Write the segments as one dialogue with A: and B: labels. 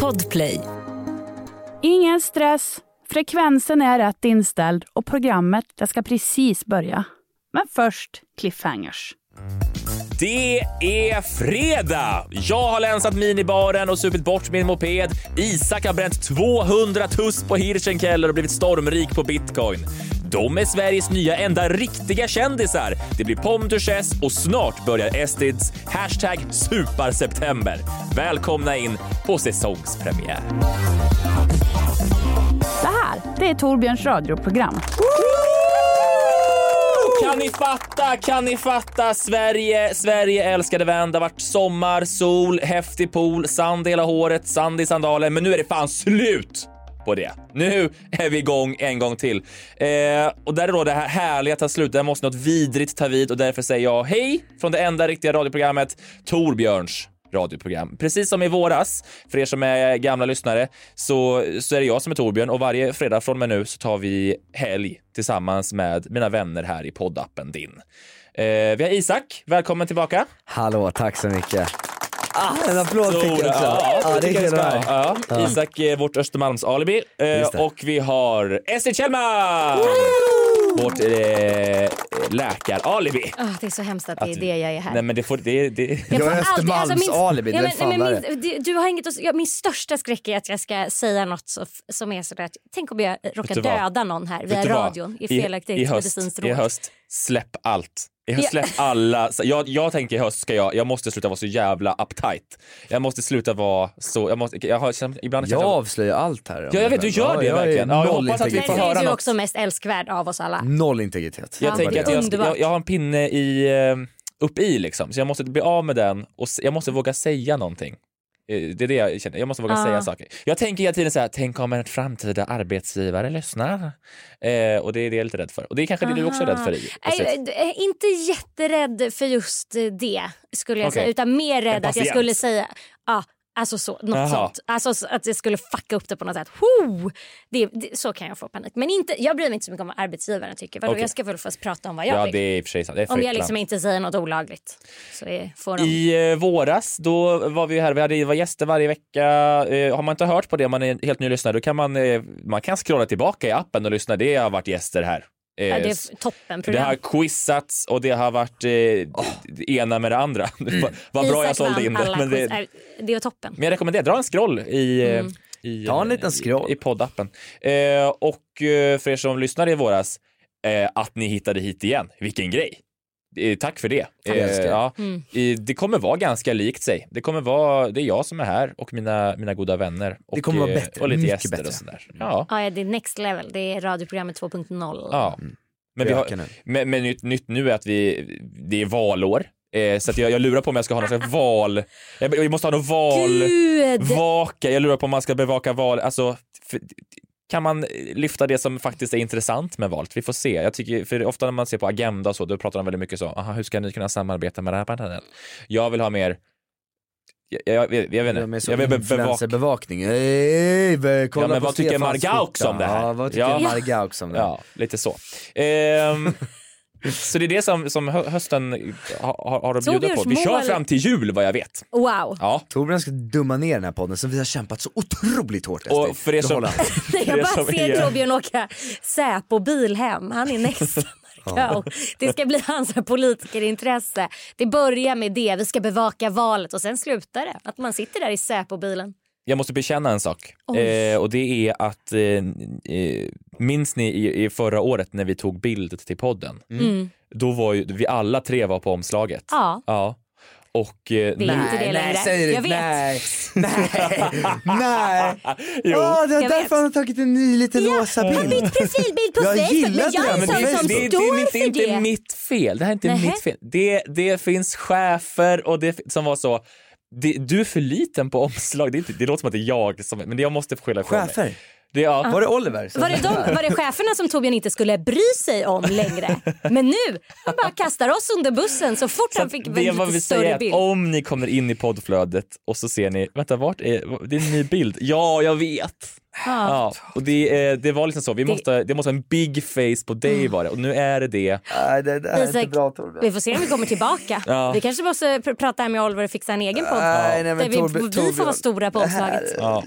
A: Podplay.
B: Ingen stress. Frekvensen är rätt inställd och programmet det ska precis börja. Men först cliffhangers.
C: Det är fredag! Jag har länsat minibaren och supit bort min moped. Isak har bränt 200 tuss på Hirschenkeller och blivit stormrik på bitcoin. De är Sveriges nya enda riktiga kändisar. Det blir Pom Duchess och snart börjar Estids hashtag Superseptember. Välkomna in på säsongspremiär.
B: Det här, det är Torbjörns radioprogram.
C: Kan ni fatta, kan ni fatta? Sverige, Sverige älskade vän. Det har varit sommar, sol, häftig pool, sand i hela håret, sand i sandalen. Men nu är det fan slut på det. Nu är vi igång en gång till. Eh, och där är då det här härliga tar slut. Där måste något vidrigt ta vid och därför säger jag hej från det enda riktiga radioprogrammet Torbjörns radioprogram. Precis som i våras, för er som är gamla lyssnare, så, så är det jag som är Torbjörn och varje fredag från och med nu så tar vi helg tillsammans med mina vänner här i poddappen din. Eh, vi har Isak, välkommen tillbaka.
D: Hallå, tack så mycket. Ah, en applåd fick jag också.
C: Ja,
D: Ja, det är höra.
C: ja. Isak är vårt Östermalms-alibi eh,
D: Just det.
C: och vi har Estrid Kjellman! Vårt eh, läkar-alibi.
E: Ah, det är så hemskt att det är det jag är här.
C: Nej men det får, det, det,
E: Jag
D: Jag
E: får
D: är
E: alltid-
D: Östermalms
E: alltså, min-
D: alibi,
E: men- men min, du, du har inget att, ja, Min största skräck är att jag ska säga något så, som är sådär... att- Tänk om jag råkar döda någon här via radion i felaktigt medicinskt
C: I höst, släpp allt. I höst,
E: Ja.
C: släpp alla. Jag, jag tänker i höst ska jag, jag måste sluta vara så jävla uptight. Jag måste sluta vara så, jag måste, jag har ibland
D: Jag
C: jag,
D: avslöjar allt här.
C: Ja, jag vet, du gör det
D: jag är
C: verkligen. Ja, jag
D: noll
C: hoppas att vi
D: integritet.
C: får höra
E: är du
C: något.
E: också mest älskvärd av oss alla.
D: Noll integritet.
C: jag
E: Ja,
C: tänker att
E: är
C: jag, jag, jag har en pinne i, eh, upp i liksom, så jag måste bli av med den och jag måste våga säga någonting. Eh, Det är det jag känner, jag måste våga
E: Ja.
C: säga saker. Jag tänker hela tiden så här, tänk om en framtida arbetsgivare lyssnar. Eh, och det är det jag är lite rädd för. Och det är kanske det du också är rädd för i.
E: Är inte jätterädd för just det, skulle jag
C: Okej.
E: säga. Utan mer rädd att jag skulle säga... Ja, alltså så, något sånt. Alltså så att jag skulle fucka upp det på något sätt. Ho! Det, det, så kan jag få panik. Men inte, jag bryr mig inte så mycket om vad arbetsgivaren tycker. Vadå,
C: Okej.
E: Jag ska väl få prata om vad jag
C: Ja,
E: vill.
C: det är i och för sig sant. Det är
E: Om jag liksom inte säger något olagligt. Så får de...
C: I eh, våras, då var vi här, vi hade, var gäster varje vecka. Eh, har man inte hört på det, om man är helt ny lyssnare, då kan man, eh, man kan scrolla tillbaka i appen och lyssna. Det har varit gäster här. Eh,
E: ja, det är toppen
C: det har quizats och det har varit eh, det ena med det andra. Vad bra jag sålde in det. Men det,
E: Är- det är toppen.
C: men jag rekommenderar, dra en scroll i, eh,
E: Mm.
C: i,
D: Ta en liten scroll.
C: i, i poddappen. Eh, och eh, för er som lyssnade i våras, eh, att ni hittade hit igen. Vilken grej! Eh, tack för det.
D: Älskar.
C: ja,
E: Mm.
C: eh, det kommer vara ganska likt sig. Det kommer vara, det är jag som är här och mina, mina goda vänner. Och,
D: Det kommer vara
C: eh,
D: bättre,
C: Och lite
D: mycket
C: gäster
D: bättre.
C: och sådär. Ja.
E: Ja, ja, det är next level. Det är radioprogrammet 2.0.
C: ja. Men, vi har, men, men nytt, nytt nu är att vi, det är valår. Eh, så att jag, jag lurar på om jag ska ha någon slags val... Jag, jag måste ha någon val...
E: Gud!
C: Vaka, jag lurar på om man ska bevaka val, alltså för, kan man lyfta det som faktiskt är intressant med valet? Vi får se. Jag tycker, för ofta när man ser på Agenda och så, då pratar de väldigt mycket så, aha, hur ska ni kunna samarbeta med det här partiet? Jag vill ha mer, jag, jag, jag, jag vet inte, jag vill be- bevaka,
D: influencerbevakning. Hey, be- kolla
C: Ja, men vad tycker Margaux om det här?
D: Ja, vad tycker
C: Ja.
D: Margaux om det?
C: ja, lite så. Ehm, så det är det som, som hö- hösten har, har, att bjuda på. Vi kör fram till jul vad jag vet.
E: Wow!
C: Ja.
D: Torbjörn ska dumma ner den här podden som vi har kämpat så otroligt hårt
C: Och
D: Ester.
C: för
D: Då
C: som- Det
E: jag
C: som
E: bara ser
C: är-
E: Torbjörn åka Säpo-bil hem. Han är nästa Markoolio. Det ska bli hans politikerintresse. Det börjar med det, vi ska bevaka valet och sen slutar det. Att man sitter där i Säpo-bilen.
C: Jag måste bekänna en sak. Eh, och det är att, eh, eh, minns ni i, i förra året när vi tog bild till podden?
E: Mm.
C: Då var ju, vi alla tre var på omslaget.
E: Ja.
C: Ja. Och eh,
E: Det
C: nu...
E: inte det längre.
D: det.
E: Jag vet.
D: Nej, nej, nej.
C: Jo.
D: Åh, det är
E: Jag
D: därför
E: vet.
D: han har tagit en ny liten rosa bild.
E: profilbild på
D: Jag
E: Facebook
D: gillar
E: men jag
D: det,
E: är en
D: men
E: sån
D: det är
E: som
C: det, det,
E: står
C: är inte,
E: det.
C: mitt fel. Det här är inte
E: Nähä.
C: mitt fel. Det, det finns chefer och det som var så, det, du är för liten på omslag. Det, är inte, det låter som att det är jag som, men jag måste skylla ifrån mig.
D: Chefer.
C: Det, ja.
D: Var det Oliver? som-
E: Var det, de, var det cheferna som Torbjörn inte skulle bry sig om längre? Men nu, han bara kastar oss under bussen så fort
C: Så
E: han fick
C: det
E: en lite större bild.
C: om ni kommer in i poddflödet och så ser ni, vänta vart är, det är en ny bild. Ja, jag vet. Ja, och det, det var liksom så, vi måste, det måste vara en big face på dig var det och nu är det det.
D: Nej, det, det här är inte bra Torbjörn.
E: Vi får se om vi kommer tillbaka.
C: Ja.
E: Vi kanske måste pr- prata med Oliver och fixa en egen podd.
D: Nej, nej, men
E: vi,
D: Torbjörn-
E: vi får vara stora på
D: här-
E: omslaget.
C: Ja.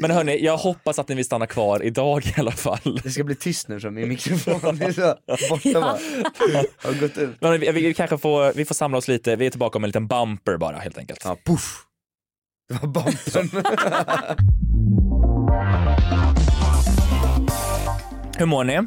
C: Men hörni, jag hoppas att ni vill stanna kvar idag i alla fall.
D: Det ska bli tyst nu från min mikrofon, det är så borta bara. Har gått ut.
C: Men vi, vi, kanske får, vi får samla oss lite, vi är tillbaka om en liten bumper bara helt enkelt.
D: Ja, puff. Det var bumpen.
C: Hur mår ni?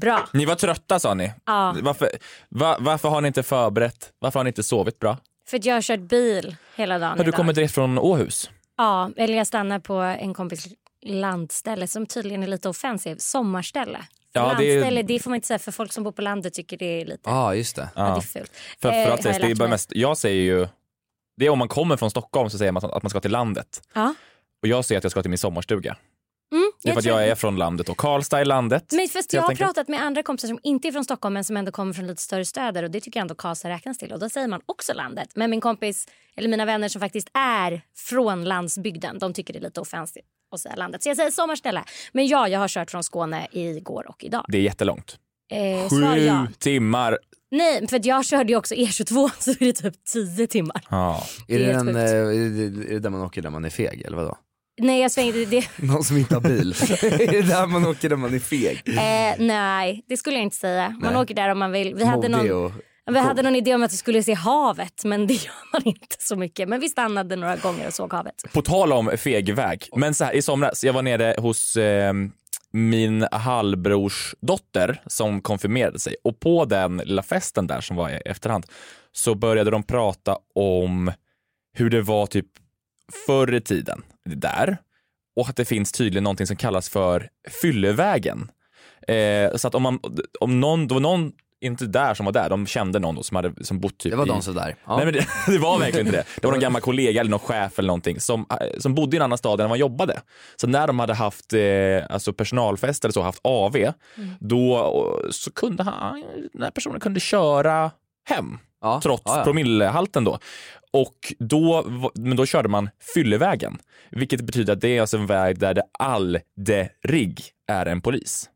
E: Bra.
C: Ni var trötta sa ni.
E: Ja,
C: Varför, va, varför har ni inte förberett? Varför har ni inte sovit bra?
E: för att jag har kört bil hela dagen
C: Har du
E: idag.
C: kommit direkt från Åhus?
E: Ja, eller jag stannar på en kompis landställe som tydligen är lite offensivt. Sommarställe.
C: Ja, det är-
E: landställe, det får man inte säga för folk som bor på landet tycker det är lite
D: Ja, ah, just det.
E: ja. det är fult.
C: För,
E: Eh,
C: för
E: har
C: att
E: jag
C: säga, det är mest, jag säger ju, det är om man kommer från Stockholm så säger man att man ska till landet.
E: Ja.
C: Och jag säger att jag ska till min sommarstuga.
E: Mm,
C: Det är för att jag är från landet och Karlstad är landet.
E: Men först jag har
C: enkelt.
E: pratat med andra kompisar som inte är från Stockholm men som ändå kommer från lite större städer och det tycker jag ändå Karlstad räknas till och då säger man också landet. Men min kompis, eller mina vänner som faktiskt är från landsbygden, de tycker det är lite offensivt att säga landet. Så jag säger sommarställe. Men ja, jag har kört från Skåne igår och idag.
C: Det är jättelångt.
E: Eh, svar
C: Sju
E: ja.
C: timmar.
E: Nej, för jag körde ju också E22 så är det typ 10 timmar.
C: Ja.
D: Är det,
E: Det är
D: den, eh, är det, är det där man åker där man är feg eller vadå?
E: Nej, jag svängde det.
D: Någon som inte har bil. är det där man åker där man är feg?
E: Eh, nej, det skulle jag inte säga. Man
D: Nej.
E: åker där om man vill. Vi hade
D: Modig
E: någon...
D: och...
E: Vi hade någon idé om att vi skulle se havet men det gör man inte så mycket. Men vi stannade några gånger och såg havet.
C: På tal om fegväg. Men så här, i somras, jag var nere hos eh, min halvbrors dotter som konfirmerade sig och på den lilla festen där som var i efterhand så började de prata om hur det var typ förr i tiden där och att det finns tydligen någonting som kallas för fyllevägen. Eh, så att om, man, om någon, det var någon, inte där som var där, de kände någon då som hade som bott typ
D: Det var
C: i,
D: de som där. Ja.
C: Nej men det, det var verkligen inte det. Det var någon gammal kollega eller någon chef eller någonting som, eh, som bodde i en annan stad än man jobbade. Så när de hade haft eh, alltså personalfest eller så, haft AV, då eh, så kunde han, den här personen kunde köra hem
D: ja.
C: trots
D: ja, ja.
C: promillehalten då. Och då, men då körde man fyllevägen, vilket betyder att det är alltså en väg där det aldrig är en polis.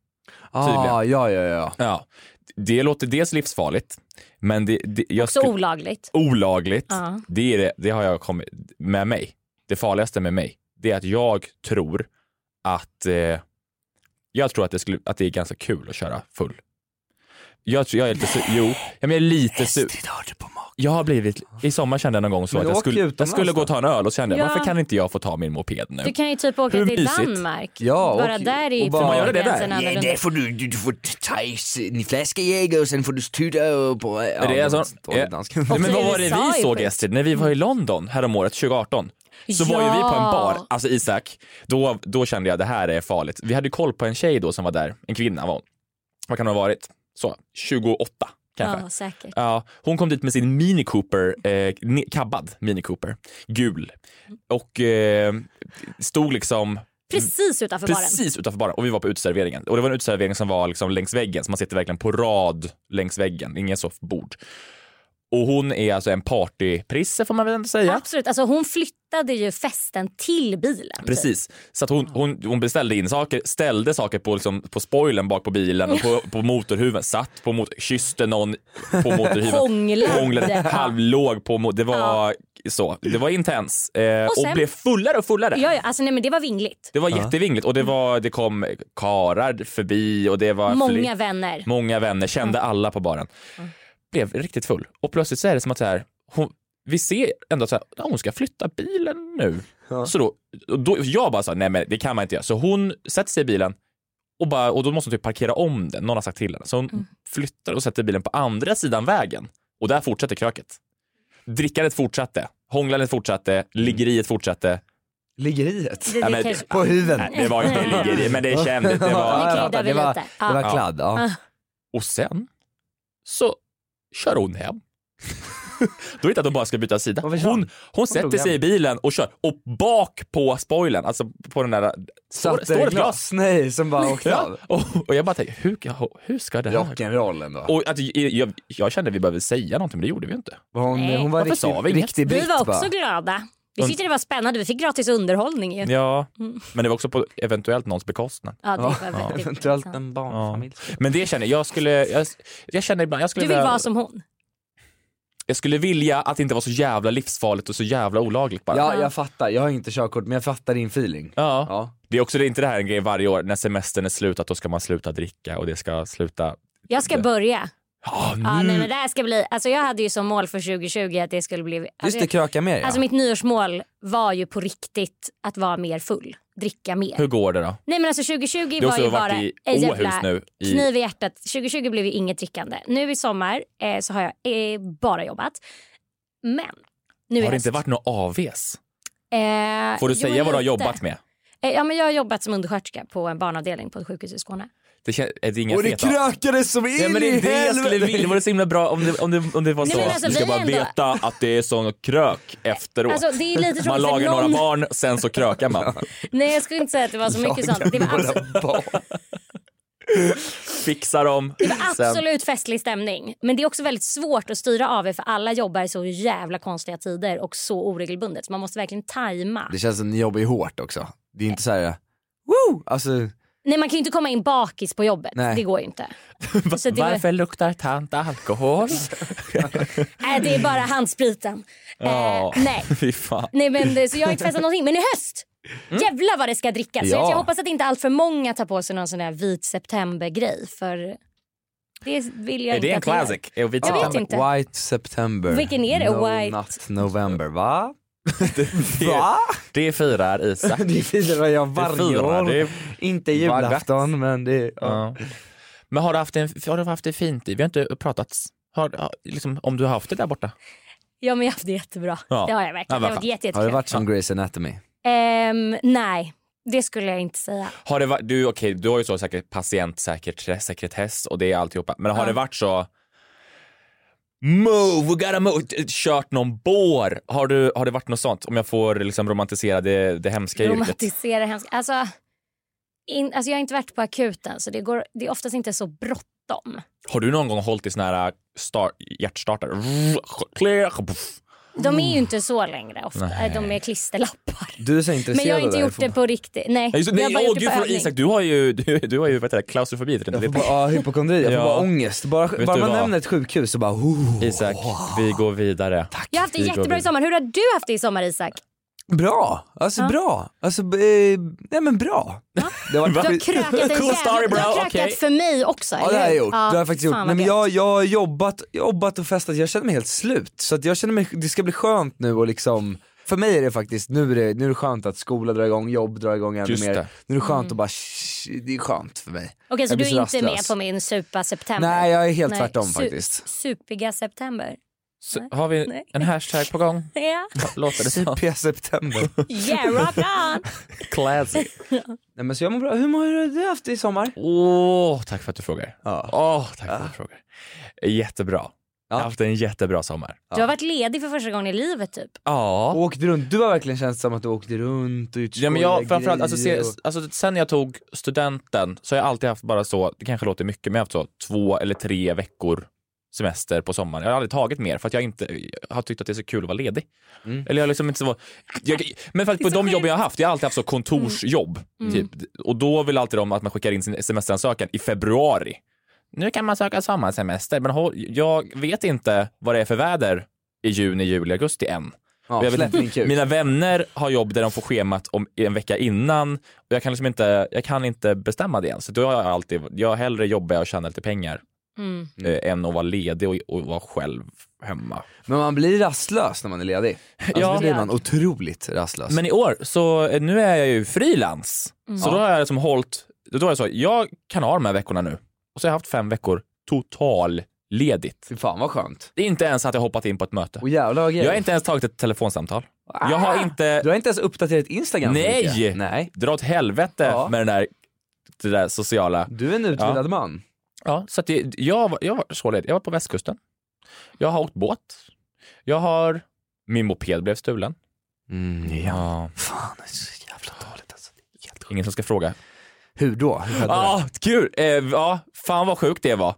D: Ah, ja, ja, ja.
C: Ja, det låter dels livsfarligt, men det, det, jag
E: Så
C: sku-
E: olagligt.
C: olagligt,
E: Ja.
C: det, är det, det har jag kommit med mig. Det farligaste med mig, det är att jag tror att eh, jag tror att det, skulle, att det är ganska kul att köra full. Jag, tror- jag är lite su- jo, ja, men jag är lite sur. Jag har blivit, i sommar kände jag någon gång så
D: Men
C: att jag
D: åk
C: skulle, jag
D: utomlands
C: skulle gå och ta en öl och så kände jag,
E: Ja.
C: varför kan inte jag få ta min moped nu?
E: Du kan ju typ åka
C: Hur
E: till
C: mysigt?
E: Danmark.
D: Ja,
E: bara
D: och-
E: där är ju
D: och bara- Får man
C: göra det där?
E: gränsen annorlunda.
D: får du, du får ta en flaska Jäger och sen får du tuta på... Ja,
C: Är det alltså,
D: dålig
C: ja.
D: dansk.
C: Nej, men vad var det
E: USA är
C: vi såg. Estrid, när vi var i London häromåret 2018? Så var ju vi på en bar, alltså Isak, då, då kände jag det här är farligt. Vi hade ju koll på en tjej då som var där, en kvinna var hon. Vad kan hon ha varit? Så, 28 kanske.
E: Ja, säkert.
C: Ja, hon kom dit med sin Mini Cooper, eh, kabbad Mini Cooper, gul. Och eh, stod liksom
E: Precis utanför baren.
C: precis utanför baren och vi var på uteserveringen. Och det var en uteservering som var liksom längs väggen, så man sitter verkligen på rad längs väggen, ingen soffbord. Och hon är alltså en partyprisse får man väl ändå säga.
E: Absolut. Alltså, hon flyttade ju festen till bilen. typ.
C: Precis. Så att hon, hon, hon beställde in saker, ställde saker på, liksom, på spoilern bak på bilen och på, på motorhuven, satt på motor, kysste någon på motorhuven.
E: Hånglade.
C: Hånglade,
E: Ja.
C: halvlåg på mo- Det var så. Det var intens. Eh, och,
E: sen-
C: blev fullare och fullare.
E: Ja, ja, alltså, nej, men det var vingligt.
C: Det var jättevingligt och det, var, det kom karar förbi och det var
E: Många vänner.
C: många vänner, kände alla på baren. Blev riktigt full. Och plötsligt så är det som att så här, hon, vi ser ändå så här, "Ja, hon ska flytta bilen nu. Så då, då, jag bara sa nej men det kan man inte göra. Så hon sätter sig i bilen och, bara, och då måste hon typ parkera om den, någon har sagt till henne. Så hon flyttar och sätter bilen på andra sidan vägen. Och där fortsätter kröket. Drickandet fortsatte, hånglandet fortsatte, liggeriet fortsatte.
D: Liggeriet?
E: Det,
C: Ja,
E: det
C: men-
E: kanske...
D: På huven?
C: Nej, det var inte liggeri, men det kändes. Det var,
E: Ja,
D: ja, det var,
E: lite. Ja.
D: det var
C: Ja.
D: kladd. Ja.
C: Och sen så kör hon hem. Då är det inte att de bara ska byta sida. Hon, hon sätter sig
D: hem.
C: i bilen och kör. Och bak på spoilern, alltså på den där... Står, står
D: det
C: ett glas.
D: Nej, som bara åkte
C: Ja.
D: av.
C: Och, och jag bara tänkte, hur, hur ska det här...
D: Rock'n'roll ändå.
C: Och att, jag, jag, jag kände att vi behövde säga någonting, men det gjorde vi inte.
D: Hon,
E: Nej.
D: hon var
C: Varför
D: riktig,
C: sa vi inget?
D: riktig
E: Vi var också
D: bara.
E: glada. Vi tyckte det var spännande. Vi fick gratis underhållning ju.
C: Ja,
E: Mm.
C: men det var också på eventuellt någons bekostnad.
E: Ja, det
D: Ja,
E: var väldigt
D: Eventuellt en barnfamilj.
C: Men det känner jag, jag skulle, jag, jag känner ibland, jag skulle,
E: Du vill
C: vilja,
E: vara som hon.
C: jag skulle vilja att det inte var så jävla livsfarligt och så jävla olagligt bara.
D: Ja, jag fattar. Jag har inte körkort, men jag fattar din feeling.
C: Ja.
D: Ja.
C: Det är också det, inte det här en grej varje år, när semestern är slut, att då ska man sluta dricka och det ska sluta...
E: Jag ska
C: Det-
E: börja.
C: Ja, nu.
E: Ja, nej, men det här ska bli, alltså jag hade ju som mål för 2020 att det skulle bli...
D: Just
E: Alltså,
D: det, kröka mer ja.
E: alltså mitt nyårsmål var ju på riktigt att vara mer full. Dricka mer.
C: Hur går det då?
E: Nej men alltså 2020
C: Du har
E: var ju bara
C: i
E: en jävla
C: nu. I,
E: kniv i hjärtat. 2020 blev ju inget drickande. Nu i sommar eh, så har jag eh, bara jobbat. Men nu
C: har det
E: höst,
C: inte varit några AVs?
E: eh,
C: Får du säga vad du har jobbat med?
E: Eh, ja, men jag har jobbat som undersköterska på en barnavdelning på ett sjukhus i Skåne.
C: Det, kän- är det inga
D: Och det
C: feta?
D: krökades som in
C: Ja, men det
D: i
C: är det jag skulle
D: helvete!
C: vilja. Det vore så himla bra om det, om det, om det var
E: Nej,
C: så.
E: alltså,
C: du ska bara
E: är ändå-
C: veta att det är sån krök efteråt.
E: Alltså det är lite
C: man lagar
E: någon...
C: några barn, sen så krökar man.
E: Nej jag skulle inte säga att det var så mycket sånt. Det var,
D: Några
E: abso-
D: barn.
C: Fixar dem.
E: det var
C: sen-
E: absolut festlig stämning. Men det är också väldigt svårt att styra av er för alla jobbar i så jävla konstiga tider och så oregelbundet. Så man måste verkligen tajma.
D: Det känns som ni jobbar ju hårt också. Det är inte så här. Woo! Alltså,
E: Nej man kan ju inte komma in bakis på jobbet.
D: Nej.
E: Det går ju inte. Så det, var,
C: Varför luktar tant alkohol?
E: nej, det är bara handspriten.
C: Ja.
E: Eh, nej.
C: Fy fan.
E: nej men det, så jag har inte festat någonting. Men i höst,
C: Mm.
E: jävlar vad det ska drickas. Så
D: Ja.
E: jag hoppas att inte allt för många tar på sig någon sån där vit september-grej. För det vill jag
C: Är
E: inte
C: det en
E: att ni gör.
C: classic? Är vit
E: Jag vet inte.
D: White September.
E: Vilken är det?
D: No
E: White-
D: Not November. Va?
C: Det,
D: Va?
C: det firar Isak.
D: det firar jag varje
C: firar
D: år.
C: det.
D: Inte julafton men det... Ja.
C: Ja. Men har du haft, en, har du haft det fint? Vi har inte pratat har, liksom, om du har haft det där borta.
E: Ja men jag har haft det jättebra.
C: Ja.
E: Det har jag
C: Ja,
E: verkligen.
C: vad
E: det har varit
C: fan.
E: jätte,
D: Har det varit som Grey's Anatomy?
E: Ehm, nej, det skulle jag inte säga.
C: Har det varit, du, okay, du har ju så säkert patientsäkerhet sekretess och det är alltihopa. Men har
E: Ja.
C: det varit så Move, we gotta move, kört någon bår? Har, du, har det varit något sånt? Om jag får liksom romantisera det, det hemska yrket.
E: Romantisera hemskt. Alltså, in, alltså jag har inte varit på akuten så det, går, det är oftast inte så bråttom.
C: Har du någon gång hållit i såna här äh, start, hjärtstartare?
E: De är ju inte så längre ofta.
C: Nej.
E: De är klisterlappar.
D: Du är så intresserad
E: Men jag har inte gjort det på riktigt. Nej,
C: Ja, just det.
E: jag har
C: Nej,
E: bara
C: åh
E: gjort det på
C: för
E: övning.
C: Isak, du har ju, du, du har ju vad heter det, klaustrofobi.
D: Jag får bara, ja, hypokondri, jag får bara ångest. Bara,
C: Vet
D: bara man
C: vad?
D: nämner ett sjukhus så bara... Oh,
C: Isak, vi går vidare.
E: Jag har haft det
C: Vi går
E: jättebra i sommar. Hur har du haft det i sommar Isak?
D: Bra, alltså
E: Ja.
D: bra. Alltså, eh, nej men bra. Det har
E: Du har krökat en
C: Cool story, bro.
E: Du har krökat
C: Okej.
E: för mig också,
D: Ja det har jag gjort, det har jag faktiskt gjort. Nej, men jag, jag har jobbat, jobbat och festat, jag känner mig helt slut. Så att jag känner mig, det ska bli skönt nu och liksom för mig är det faktiskt, nu är det, nu är det skönt att skola drar igång, jobb drar igång ännu mer. Nu är det skönt
E: Mm.
D: att bara, shh, det är skönt för mig.
E: Okej, så
D: Jag
E: du är
D: så
E: inte med på min supa september?
D: Nej jag är helt
E: Nej,
D: tvärtom
E: su-
D: faktiskt.
E: Supiga september.
C: Så, har vi
E: Nej.
C: en hashtag på gång?
E: Ja,
C: Låter det som?
D: P september.
E: yeah rock on!
C: Classy.
D: Nej men så jag mår bra, hur mår du haft i sommar?
C: Åh, tack för att du frågar.
D: Ja.
C: Åh, tack för att du frågar. Jättebra. Jag har haft en jättebra sommar.
E: Du har varit ledig för första gången i livet typ.
C: Ja.
D: Åkte runt, du har verkligen känt som att du åkte runt och gjort
C: Ja, men jag, framförallt, alltså, se,
D: och-
C: alltså, sen jag tog studenten så har jag alltid haft bara så, det kanske låter mycket, men jag har haft så två eller tre veckor semester på sommaren. Jag har aldrig tagit mer för att jag inte jag har tyckt att det är så kul att vara ledig.
D: Mm.
C: Eller jag har liksom inte så, jag, men för att på de jobb jag har haft, jag har alltid haft så kontorsjobb.
E: Mm.
C: Typ. Och då vill alltid de att man skickar in sin semesteransökan i februari. Nu kan man söka sommarsemester, men håll- jag vet inte vad det är för väder i juni, juli, augusti än.
D: Ja,
C: jag vet. Mina vänner har jobb där de får schemat om en vecka innan och jag kan liksom inte, jag kan inte bestämma det än. Så då har jag alltid, jag hellre jobbar och tjänar lite pengar
E: Mm.
C: eh, än att vara ledig och, och vara själv hemma.
D: Men man blir rastlös när man är ledig. Alltså,
C: Ja.
D: blir man otroligt rastlös.
C: Men i år, så eh, nu är jag ju frilans. Så då har jag liksom hållit, då är det så, jag kan ha de här veckorna nu. Och så har jag haft fem veckor total ledigt.
D: Fy fan vad skönt.
C: Det är inte ens att jag hoppat in på ett möte.
D: Och jävlar
C: Jag har inte ens tagit ett telefonsamtal. Jag har inte,
D: Du har inte ens uppdaterat Instagram?
C: Nej!
D: Nej!
C: dra åt helvete
D: Ja.
C: med den där, det där sociala.
D: Du är en utbildad man.
C: Ja, så att det, jag, var- jag var så ledig. Jag var på västkusten. Jag har åkt båt. Jag har, min moped blev stulen.
D: Mm, ja. Fan det är så jävla dåligt alltså. Helt.
C: Ingen som ska fråga.
D: Hur då? Hur
C: Ja, kul! Eh, ja, fan vad sjukt det var.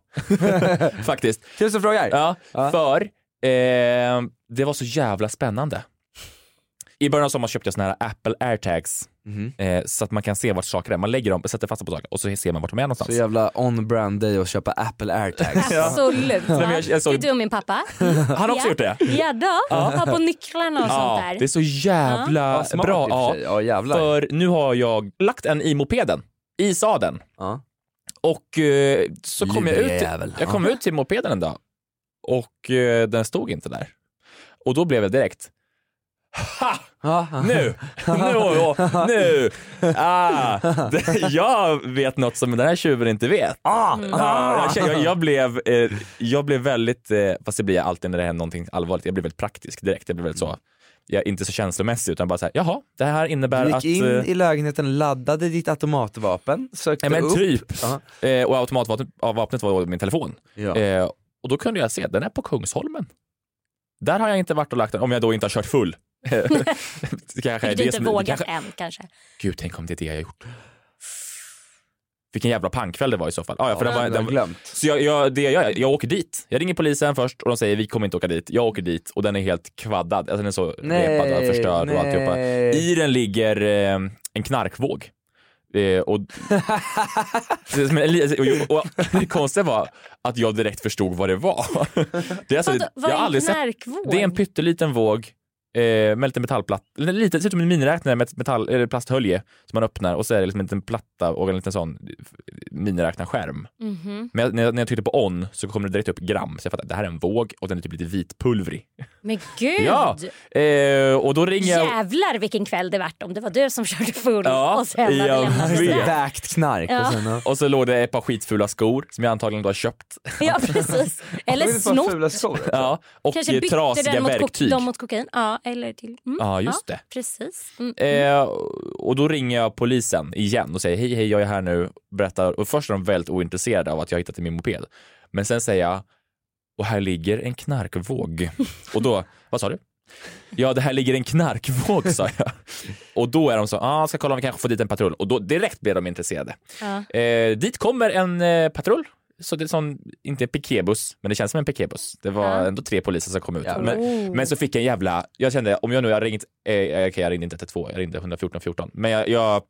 C: Faktiskt.
D: det? Tusen frågor.
C: Ja,
D: Ja.
C: för eh, det var så jävla spännande. I början av sommaren köpte jag såna här Apple airtags
D: Mhm.
C: eh, så att man kan se vart saker är. Man lägger dem, sätter fast dem på saker och så ser man vart de är någonstans.
D: Så jävla on-brand dig att köpa Apple airtags.
E: Absolut.
C: men jag- jag såg-
E: Det är du och min pappa.
C: Han har också
E: Ja.
C: gjort det.
E: Ja då, ha på nycklarna och sånt
C: Ja,
E: där.
C: det är så jävla
D: Ja,
C: bra.
D: sig. Ja, jävlar.
C: för nu har jag lagt en i mopeden, i sadeln.
D: Ja.
C: Och eh, så kom jag ut,
D: Lurjävel.
C: jag kom ut till mopeden en dag och eh, den stod inte där. Och då blev jag direkt, ha! Nu! Nu! nu. Ah, jag vet något som den här tjuven inte vet.
D: Ah,
C: jag, känner- jag, jag, blev, eh, jag blev väldigt, eh, fast det blir jag alltid när det händer någonting allvarligt, jag blev väldigt praktisk direkt. Jag blev väldigt så, jag är inte så känslomässig utan bara så här, jaha, det här innebär
D: Du gick
C: att...
D: in
C: eh,
D: i lägenheten, laddade ditt automatvapen, sökte
C: men
D: upp.
C: typ. Eh, och automatvapnet var min telefon.
D: Ja.
C: Och då kunde jag se, den är på Kungsholmen. Där har jag inte varit och lagt den, om jag då inte har kört full. Det kanske är
E: Vilket du inte vågat
C: kanske-
E: än kanske.
C: Gud, tänk om det är det jag har gjort. Vilken jävla pangkväll det var i så fall. Ah, ja, för
D: Ja,
C: den var, den,
D: glömt.
C: så jag, jag, det jag, jag åker dit. Jag ringer polisen först och de säger vi kommer inte åka dit. Jag åker dit och den är helt kvaddad. Alltså den är så repad och förstörd och alltihopa. I den ligger eh, en knarkvåg. Eh, och, och, och, det konstiga var att jag direkt förstod vad det var. Det är, alltså,
E: Vadå, vad
C: jag
E: är en
C: aldrig sett,
E: knarkvåg?
C: det är en pytteliten våg eh, med lite metallplatta, eller lite, det ser ut som en miniräknare med ett metall, eller plasthölje som man öppnar och så är det liksom en liten platta och en liten sån miniräknarskärm.
E: Mhm.
C: Men jag, när, jag, när jag tryckte på on så kommer det direkt upp gram så jag fattar att det här är en våg och den är typ lite vitpulvrig.
E: Men gud!
C: Ja, eh, och då ringer jag...
E: Jävlar vilken kväll det vart om det var du som körde full
C: Ja,
E: och sen hade
C: jag
E: lämnat.
D: Vägt knark
E: Ja.
D: och sen... Ja.
C: Och så låg det ett par skitfula skor som jag antagligen då har köpt.
E: Ja precis. Eller snott.
C: Ja, och
E: Kanske
C: eh, trasiga verktyg.
E: dem mot kokain. Ja, eller till... Mm.
C: Ja, just det.
E: Precis. Mm.
C: Eh, och då ringer jag polisen igen och säger hej, hej, jag är här nu. Berättar. Och först är de väldigt ointresserade av att jag hittat min moped. Men sen säger jag, och här ligger en knarkvåg. och då, vad sa du? Ja, det här ligger en knarkvåg, sa jag. Och då är de så, ah, ska kolla om vi kanske får dit en patrull. Och då direkt blir de intresserade.
E: Ja.
C: Eh, dit kommer en eh, patrull. Så det är sån, inte en piketbuss, men det känns som en piketbuss. Det var
E: Ja.
C: ändå tre poliser som kom ut.
D: Jävlar.
C: Men,
E: Oh.
C: men så fick jag en jävla, jag kände om jag nu har ringt, eh, okej jag ringde inte 112, jag ringde 114 14. Men jag, jag,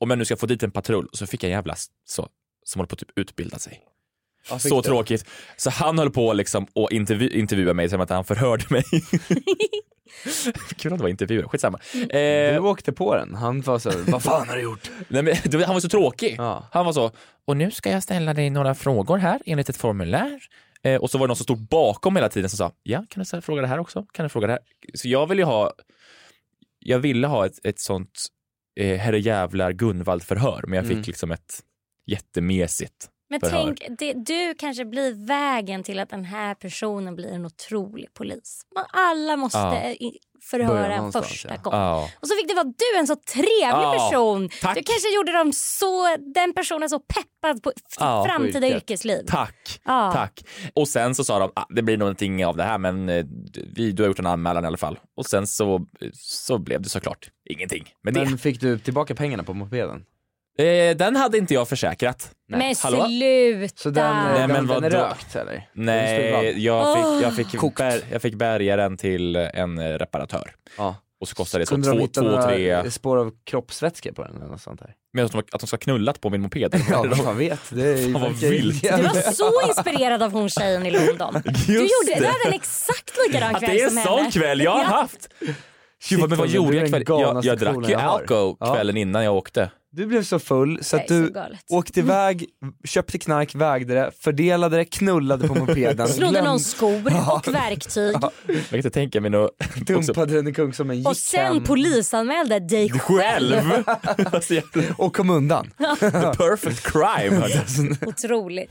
C: om jag nu ska få dit en patrull så fick jag en jävla så, som håller på att typ utbilda sig.
D: Ja,
C: Så
D: du?
C: tråkigt. Så han höll på liksom att intervju, intervjua mig som att han förhörde mig. Kul att det var intervjuer, skitsamma.
D: Du
C: Eh,
D: åkte på den, han var så, vad fan har du gjort?
C: nej, men, han var så tråkig.
D: Ja.
C: Han var så, och nu ska jag ställa dig några frågor här enligt ett formulär. Eh, och så var det någon som stod bakom hela tiden som sa, ja kan du ställa fråga det här också? Kan du fråga det här? Så jag ville ha, jag ville ha ett, ett sånt eh, herre jävlar Gunvald-förhör, men jag fick
D: Mm.
C: liksom ett jättemesigt
E: Men
C: förhör.
E: tänk, det, du kanske blir vägen till att den här personen blir en otrolig polis. Man, alla måste
C: Ja.
E: förhöra första
D: ja.
E: gången.
C: Ja.
E: Och så fick det vara du, en så trevlig
C: Ja,
E: person.
C: tack.
E: Du kanske gjorde dem så, den personen så peppad på
C: Ja,
E: framtida
D: yrket.
E: yrkesliv.
C: Tack,
E: Ja.
C: tack. Och sen så sa de, ah, det blir någonting av det här men eh, vi, du har gjort en anmälan i alla fall. Och sen så, så blev det såklart ingenting.
D: Men fick du tillbaka pengarna på mopeden?
C: Eh, den hade inte jag försäkrat.
E: Men
C: Hallå?
E: sluta!
D: Så den,
C: Nej,
D: den,
C: men
D: den är
C: vadå?
D: rökt eller?
C: Nej, jag fick, jag fick,
D: Kokt.
C: bär, jag fick bärga den till en reparatör.
D: Ja.
C: Och så kostade det så
D: Kunde de
C: två,
D: hitta
C: två
D: några
C: tre,
D: spår av kroppsvätska på den eller något sånt där?
C: men att de, att de ska ha knullat på min moped.
D: Ja, vad fan vet. Det är
C: Fan, vad vilt.
E: Du var så inspirerad av hon tjejen i London. Du, gjorde,
C: det.
E: du hade en exakt likadan
C: Att
E: kväll
C: det är en
E: som
C: sån
E: henne.
C: kväll jag har haft. Gud, vad- men vad
D: Shit,
C: gjorde
D: du är
C: jag
D: den
C: kväll? Jag,
D: galnaste
C: jag drack ju
D: jag har.
C: alko
D: Ja.
C: kvällen innan jag åkte.
D: Du blev så full så att
E: så
D: du
E: galet.
D: åkte iväg, köpte knark, vägde det, fördelade det, knullade på mopeden,
E: Snodde
D: glöm-
E: någon skor och verktyg.
C: Jag kan inte tänka mig något...
D: dumpade den i Kungsholmen, gick
E: Och sen
D: hem
E: polisanmälde dig själv.
C: Alltså,
D: och kom undan.
C: the perfect crime.
E: Otroligt.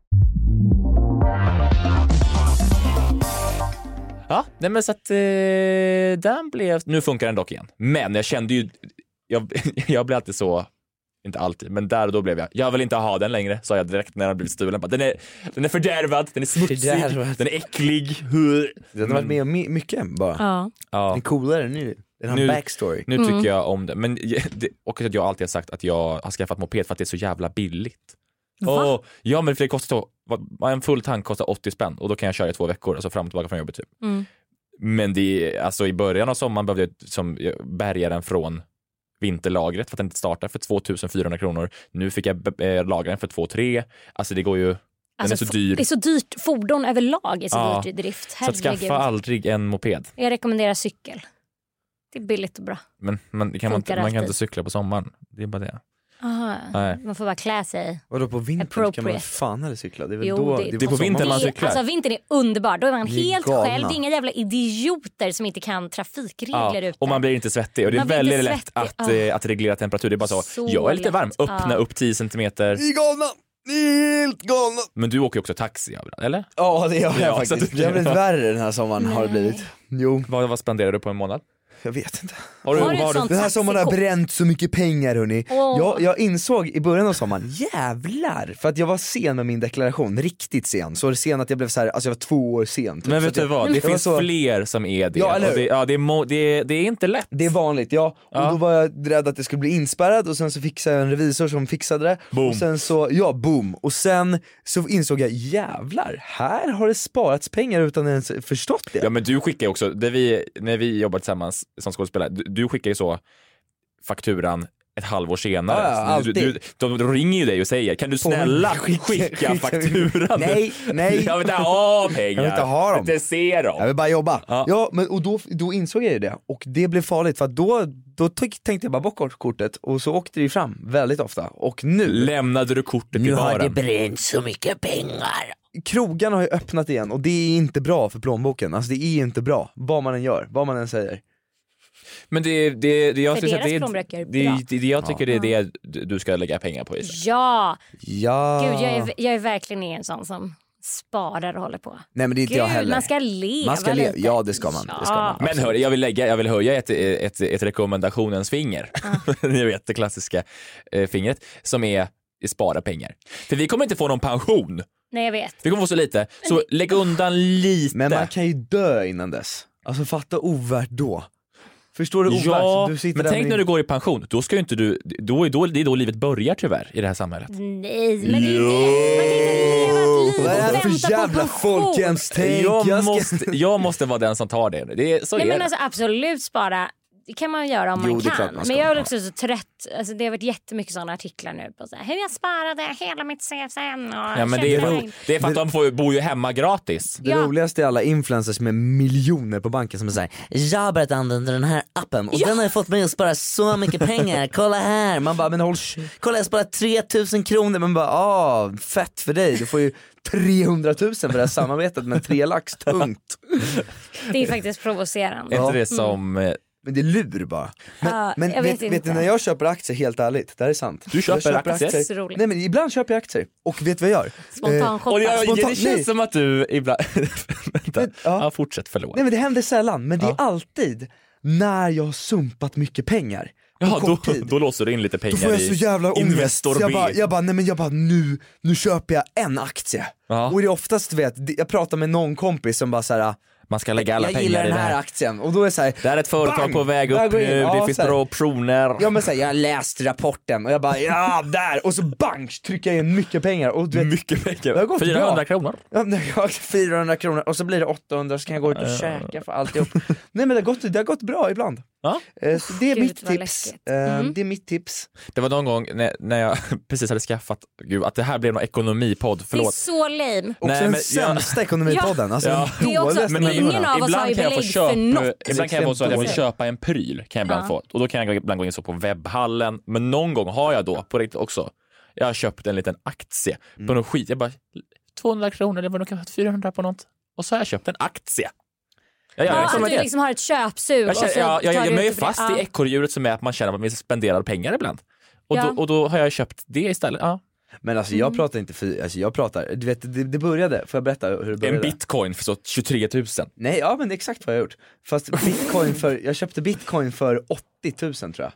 C: Ja, nej men så att eh, den blev, nu funkar den dock igen. Men jag kände ju, jag, jag blir alltid så, inte alltid, men där och då blev jag, jag vill inte ha den längre, sa jag direkt när den blivit stulen. Den är, den är fördärvad, den är smutsig,
D: Fördärvad.
C: den är äcklig.
D: Den har varit med om my- mycket bara.
E: Ja.
C: Ja.
D: Den är coolare nu. Den har
C: Nu-
D: en backstory.
C: Nu tycker jag om det, men det, och att jag alltid har sagt att jag har skaffat moped för att det är så jävla billigt.
E: Va?
C: Och, ja men för det kostar så, en full tank kostar 80 spänn och då kan jag köra i två veckor, alltså fram och tillbaka från jobbet typ.
E: Mm.
C: Men det alltså i början av sommaren behövde jag som, bärga den från vinterlagret för att den inte startar för 2400 kronor. Nu fick jag äh, lagra den för 2-3. Alltså det går ju, den
E: Alltså,
C: är så
E: f-
C: dyr.
E: Det är så dyrt. Fordon överlag är så
C: Ja.
E: dyrt i drift.
C: Så att
E: Herregud.
C: skaffa aldrig en moped.
E: Jag rekommenderar cykel. Det är billigt och bra.
C: Men man, kan man, man kan
E: alltid.
C: inte cykla på sommaren. Det är bara det.
E: Aha.
C: Nej.
E: Man får bara klä sig.
D: Vadå på vintern kan man
E: Appropriate.
D: fan eller cykla? Det är väl
E: Jo,
D: då,
E: det-
D: är
C: Det är på vintern man
E: är-
C: cyklar.
E: Alltså vintern är underbar. Då är man
D: är
E: helt
D: galna.
E: själv. Det är inga jävla idioter som inte kan trafikregler ute.
C: och man blir inte svettig och det är
E: Man blir
C: väldigt lätt att, eh, att reglera temperatur. Det är bara så,
E: Så
C: jag är lite
E: lätt.
C: varm, öppna
E: Ah.
C: upp 10 centimeter.
D: Ni är galna! Ni är helt galna!
C: Men du åker ju också taxi eller?
D: Ja det har jag
C: Ja,
D: faktiskt.
C: det-
D: har blivit värre den här sommaren har det
E: Nej.
D: blivit. Jo,
C: Vad, vad spenderar du på en månad?
D: Jag vet inte.
C: Har du,
E: Har du
C: har
D: Den här sommaren har jag bränt så mycket pengar hörni.
E: Åh.
D: Jag, jag insåg i början av sommaren, jävlar! För att jag var sen med min deklaration, riktigt sen. Så sen att jag blev så här, alltså jag var två år sen. typ.
C: men vet du vad, det
D: Jag var
C: finns
D: så-
C: fler som är det.
D: Ja, eller
C: det, ja, det, är mo, det, det är inte lätt.
D: Det är vanligt, ja. Och
C: Ja.
D: då var jag rädd att jag skulle bli inspärrad och sen så fixade jag en revisor som fixade det.
C: Boom.
D: Och sen så, ja boom. Och sen så insåg jag, jävlar, här har det sparats pengar utan att ens förstått det.
C: Ja men du skickar ju också, det vi, när vi jobbar tillsammans som skådespelare, du, du skickar ju så fakturan ett halvår senare.
D: Ja,
C: du, du, de, de ringer ju dig och säger kan du snälla
D: Skicka-
C: skicka, fakturan?
D: Nej, nej.
C: Jag vill inte ha pengar.
D: Jag vill inte ha dem.
C: Jag vill inte se dem.
D: Jag vill bara jobba.
C: Ja.
D: Ja, men och då, då insåg jag ju det och det blev farligt för att då, då tänkte jag bara bort kort- kortet och så åkte det ju fram väldigt ofta och nu,
C: Lämnade du kortet i baren?
D: bränt så mycket pengar. Krogarna har ju öppnat igen och det är inte bra för plånboken, alltså det är inte bra, vad man än gör, vad man än säger.
C: Men det, det, det, jag,
E: För deras
C: det, det,
E: bra.
C: det, det, jag tycker det är det du ska lägga pengar på Isa.
E: Ja,
D: Ja.
E: gud jag är, jag är verkligen en sån som sparar och håller på.
D: Nej men det är inte
E: Gud,
D: jag heller.
E: man ska leva
D: Man ska le-
E: lite.
D: ja, det ska man, det ska man.
C: Men hörru, jag vill, lägga, jag vill höja ett, ett, ett rekommendationens finger. Ni vet det klassiska eh, fingret som är spara pengar. För vi kommer inte få någon pension.
E: Nej jag vet.
C: Vi kommer få så lite. Så lägg undan lite.
D: Men man kan ju dö innan dess. Alltså fatta ovärt då. Förstår du?
C: Ja,
D: du sitter
C: men tänk när du går i pension, då ska ju inte du, då är, då, det är då livet börjar tyvärr i det här samhället.
E: Nej, men det är man kan inte leva ett liv
D: Vad är det för jävla folkhemstänk?
C: Jag
D: Jag ska-
C: måste, jag måste vara den som tar det. det är, så
E: Nej
C: är
E: men
C: det.
E: alltså absolut spara. Det kan man göra om
D: Jo,
E: man
D: det
E: kan.
D: man
E: men jag är också så trött. Alltså, det har varit jättemycket sådana artiklar nu på så här, hur jag sparade hela mitt CSN. Och
C: Ja, men det, är,
E: köpte-
C: det är för att de får, bor ju hemma gratis.
D: Det
E: Ja.
D: roligaste är alla influencers med miljoner på banken som såhär, jag har börjat använda den här appen och den har ju fått mig att spara så mycket pengar, kolla här. Man bara, men håll kolla jag sparar 3000 kronor, man bara, ah fett för dig, du får ju 300 000 för det här samarbetet med tre lax, tungt.
E: Det är faktiskt provocerande.
C: Är
D: Ja.
C: inte det som... eh,
D: Men det är lur bara. Men,
E: Ja,
D: men
E: jag
D: vet,
E: vet
D: vet, ni när jag köper aktier, helt ärligt, det här är sant.
C: Du köper
D: jag
C: aktier?
E: Roligt.
D: Nej men ibland köper jag aktier, och vet du vad jag gör?
E: Spontan
D: Eh,
C: Och det, känns
D: nej.
C: som att du ibland... Vänta.
D: Men,
C: ja.
D: ja.
C: fortsätt, förlåt.
D: Nej men det händer sällan, men det
C: Ja.
D: är alltid när jag har sumpat mycket pengar.
C: Jaha, då,
D: tid.
C: då låser du in lite pengar
D: Då får jag så
C: i
D: jävla ångest.
C: Investor
D: Jag
C: B.
D: bara, jag bara, nej men jag bara nu, nu köper jag en aktie.
C: Ja.
D: Och det är oftast, du vet, jag pratar med någon kompis som bara såhär,
C: Man ska lägga alla
D: jag
C: pengar
D: gillar
C: i
D: den
C: det
D: här
C: här.
D: aktien. Och då är det såhär,
C: Det här är ett företag
D: Bang!
C: på väg upp nu.
D: Ja,
C: det finns
D: här.
C: bra optioner.
D: ja men såhär, jag har läst rapporten och jag bara, ja där! Och så bang, trycker jag in mycket pengar. Och du vet,
C: Mycket
D: Det har
C: pengar.
D: gått
C: 400
D: bra.
C: kronor.
D: Ja, men jag har 400 kronor och så blir det 800 så kan jag gå ut och käka för alltihop. Nej men det har gått, det har gått bra ibland.
C: Ja.
D: Eh, Så det är
E: Gud,
D: mitt
E: vad
D: tips.
E: läskigt.
D: Eh,
E: Mm.
D: Det är mitt tips.
C: Det var någon gång när, när jag precis hade skaffat, gud att det här blev någon ekonomipodd,
E: Det är
C: förlåt.
E: så lame.
D: Också
C: Nej,
D: den
C: men jag-
D: sämsta ekonomipodden. Alltså
C: Ja.
E: Det är också-
C: Men
E: Ingen av oss har ju
C: kan jag få
E: belägg
C: köpa,
E: för något.
C: Ibland kan jag få så att jag vill köpa en pryl. Kan jag ibland
E: Ja.
C: få. Och då kan jag ibland gå in så på webbhallen. Men någon gång har jag då på riktigt också. Jag har köpt en liten aktie
D: Mm.
C: på något skit. Jag bara 200 kronor, det var nog kanske 400 på något. Och så har jag köpt en aktie.
E: Ja,
C: det som
E: att
C: det.
E: du liksom har ett köpsug.
C: Jag,
E: och
C: känner,
E: så
C: ja, jag, jag, jag är
E: det.
C: fast
E: Ja.
C: i ekorrhjulet som är att man känner att man vill spendera pengar ibland. Och,
E: Ja.
C: då, och då har jag köpt det istället. Ja.
D: Men alltså
E: Mm.
D: jag pratar inte för, alltså jag pratar, du vet det, det började, får jag berätta hur det började?
C: En bitcoin för så 23 000.
D: Nej, ja men det är exakt vad jag har gjort. Fast bitcoin för, jag köpte bitcoin för 80 000 tror jag.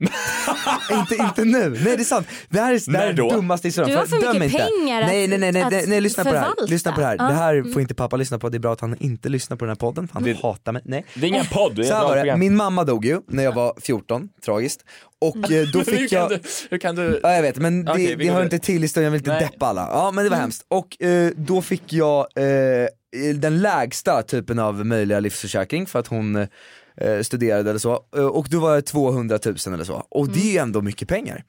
D: inte, inte nu, nej det är sant. Det här är, det här är dummaste historien.
E: Du har för
D: Döm
E: mycket
D: inte.
E: pengar att-
D: nej, nej, nej, nej, nej, nej lyssna på det här. Lyssna på det här.
E: Ja.
D: Det här
E: Mm.
D: får inte pappa lyssna på, det är bra att han inte lyssnar på den här podden han
C: Det-
D: hatar mig. Nej.
C: Det är ingen podd, det är
D: Så var det, min mamma dog ju när jag var 14, tragiskt. Och eh, då
C: hur,
D: fick
C: kan
D: jag...
C: du, hur kan du...
D: Ja jag vet men det,
C: vi
D: det hör inte till historien, jag vill inte
C: Nej.
D: deppa alla. Ja men det var hemskt. Och eh, då fick jag eh, den lägsta typen av möjliga livsförsäkring för att hon eh, studerade eller så. Eh, och då var det 200 000 eller så. Och det är ändå mycket pengar.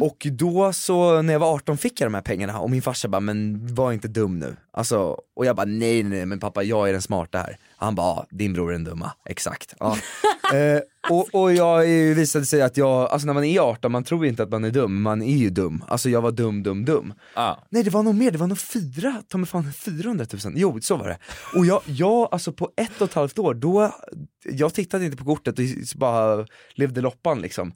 D: Och då så när jag var 18 fick jag de här pengarna och min farsa bara, men var inte dum nu. Alltså, och jag bara nej nej men pappa jag är den smarta här. Han bara, din bror är den dumma, exakt. Ja. eh, och, och jag visade sig att jag, alltså när man är 18 man tror inte att man är dum, man är ju dum. Alltså jag var dum, dum, dum.
C: Ah.
D: Nej det var nog mer, det var nog fyra, ta mig fan 400 000, jo så var det. Och jag, jag alltså på ett och ett halvt år, då, jag tittade inte på kortet och bara levde loppan liksom.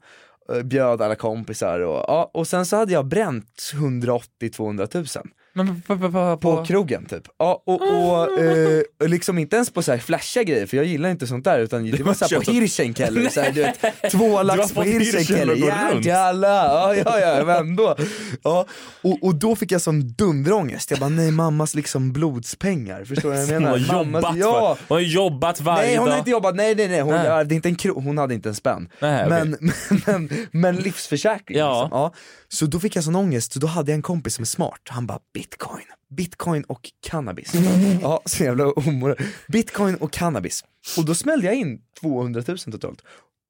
D: Eh, Bjöd alla kompisar och, ja, och sen så hade jag bränt 180-200 000
C: Men på, på, på,
D: på krogen typ. Ja, och, och eh, och liksom inte ens på så här flashiga grejer för jag gillar inte sånt där utan det var såhär på Hirschenkeller, så här, du vet, två lax
C: har
D: på Hirschenkeller, ja jalla, ja ja ja men ändå. Ja, och, och då fick jag sån dunderångest, jag bara nej mammas liksom blodspengar, förstår du vad jag
C: Hon
D: menar?
C: har
D: Mammas,
C: jobbat,
D: ja,
C: va? hon har jobbat varje
D: Nej hon
C: dag.
D: har inte jobbat, nej nej nej, hon,
C: Nej.
D: hade, inte en kro- hon hade inte en spänn.
C: Nej, okej.
D: men, men, men livsförsäkring
C: Ja.
D: liksom. ja. Så då fick jag sån ångest, så då hade jag en kompis som är smart, han bara bitcoin, bitcoin och cannabis. ja, så jävla omoral. Bitcoin och cannabis. Och då smällde jag in 200 000 totalt.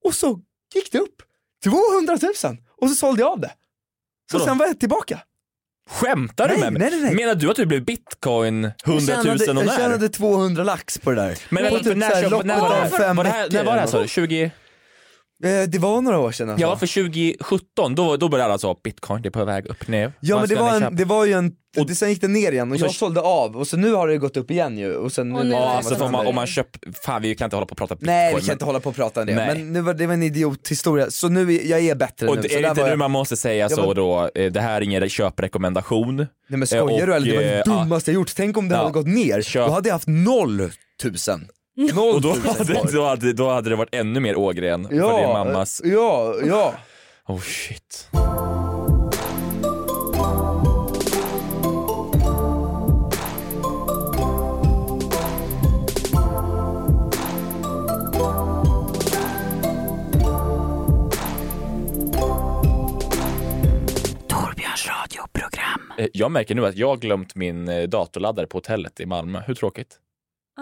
D: Och så gick det upp, 200 000! Och så sålde jag av det. Så
C: Vadå?
D: sen var jag tillbaka.
C: Skämtar du
D: Nej,
C: med mig?
D: nej, nej, nej.
C: Menar du att du blev bitcoin 100 000 och
D: tjänade, jag
C: när?
D: tjänade 200 lax på det där.
C: Men
D: På typ
C: när,
D: här loppet
C: när, var det,
D: fem
C: var det här, när var det här sa du?
D: något.
C: 20?
D: Eh, Det var några år sedan alltså.
C: Ja, för 2017 då, då började alla så bitcoin, det är på väg upp nu.
D: Ja men det var, en, det var ju en,
C: Och-
D: det, sen gick det ner igen och
C: så-
D: jag sålde av och så nu har det gått upp igen ju och sen
E: Och
D: nu
C: Ja, alltså får man, om man köper, fan vi kan inte hålla på och prata bitcoin.
D: Nej vi kan
C: men-
D: inte hålla på och prata om det,
C: Nej.
D: men nu var, det var en idiothistoria, så nu är, jag är bättre
C: Och
D: nu.
C: det,
D: så
C: är det inte nu
D: jag,
C: man måste säga så
D: var-
C: då, eh, det här är ingen köprekommendation.
D: Nej men
C: Eh,
D: skojar
C: och,
D: du eller? Det var det
C: eh,
D: dummaste jag gjort, tänk om det
C: ja.
D: hade gått ner,
C: Köp.
D: då hade jag haft noll tusen. Noll
C: Och då hade, då, hade, då hade det varit ännu mer Ågren för
D: ja,
C: din mammas...
D: Ja, ja.
C: Oh shit. Eh, Jag märker nu att jag glömt min eh, datorladdare på hotellet i Malmö. Hur tråkigt?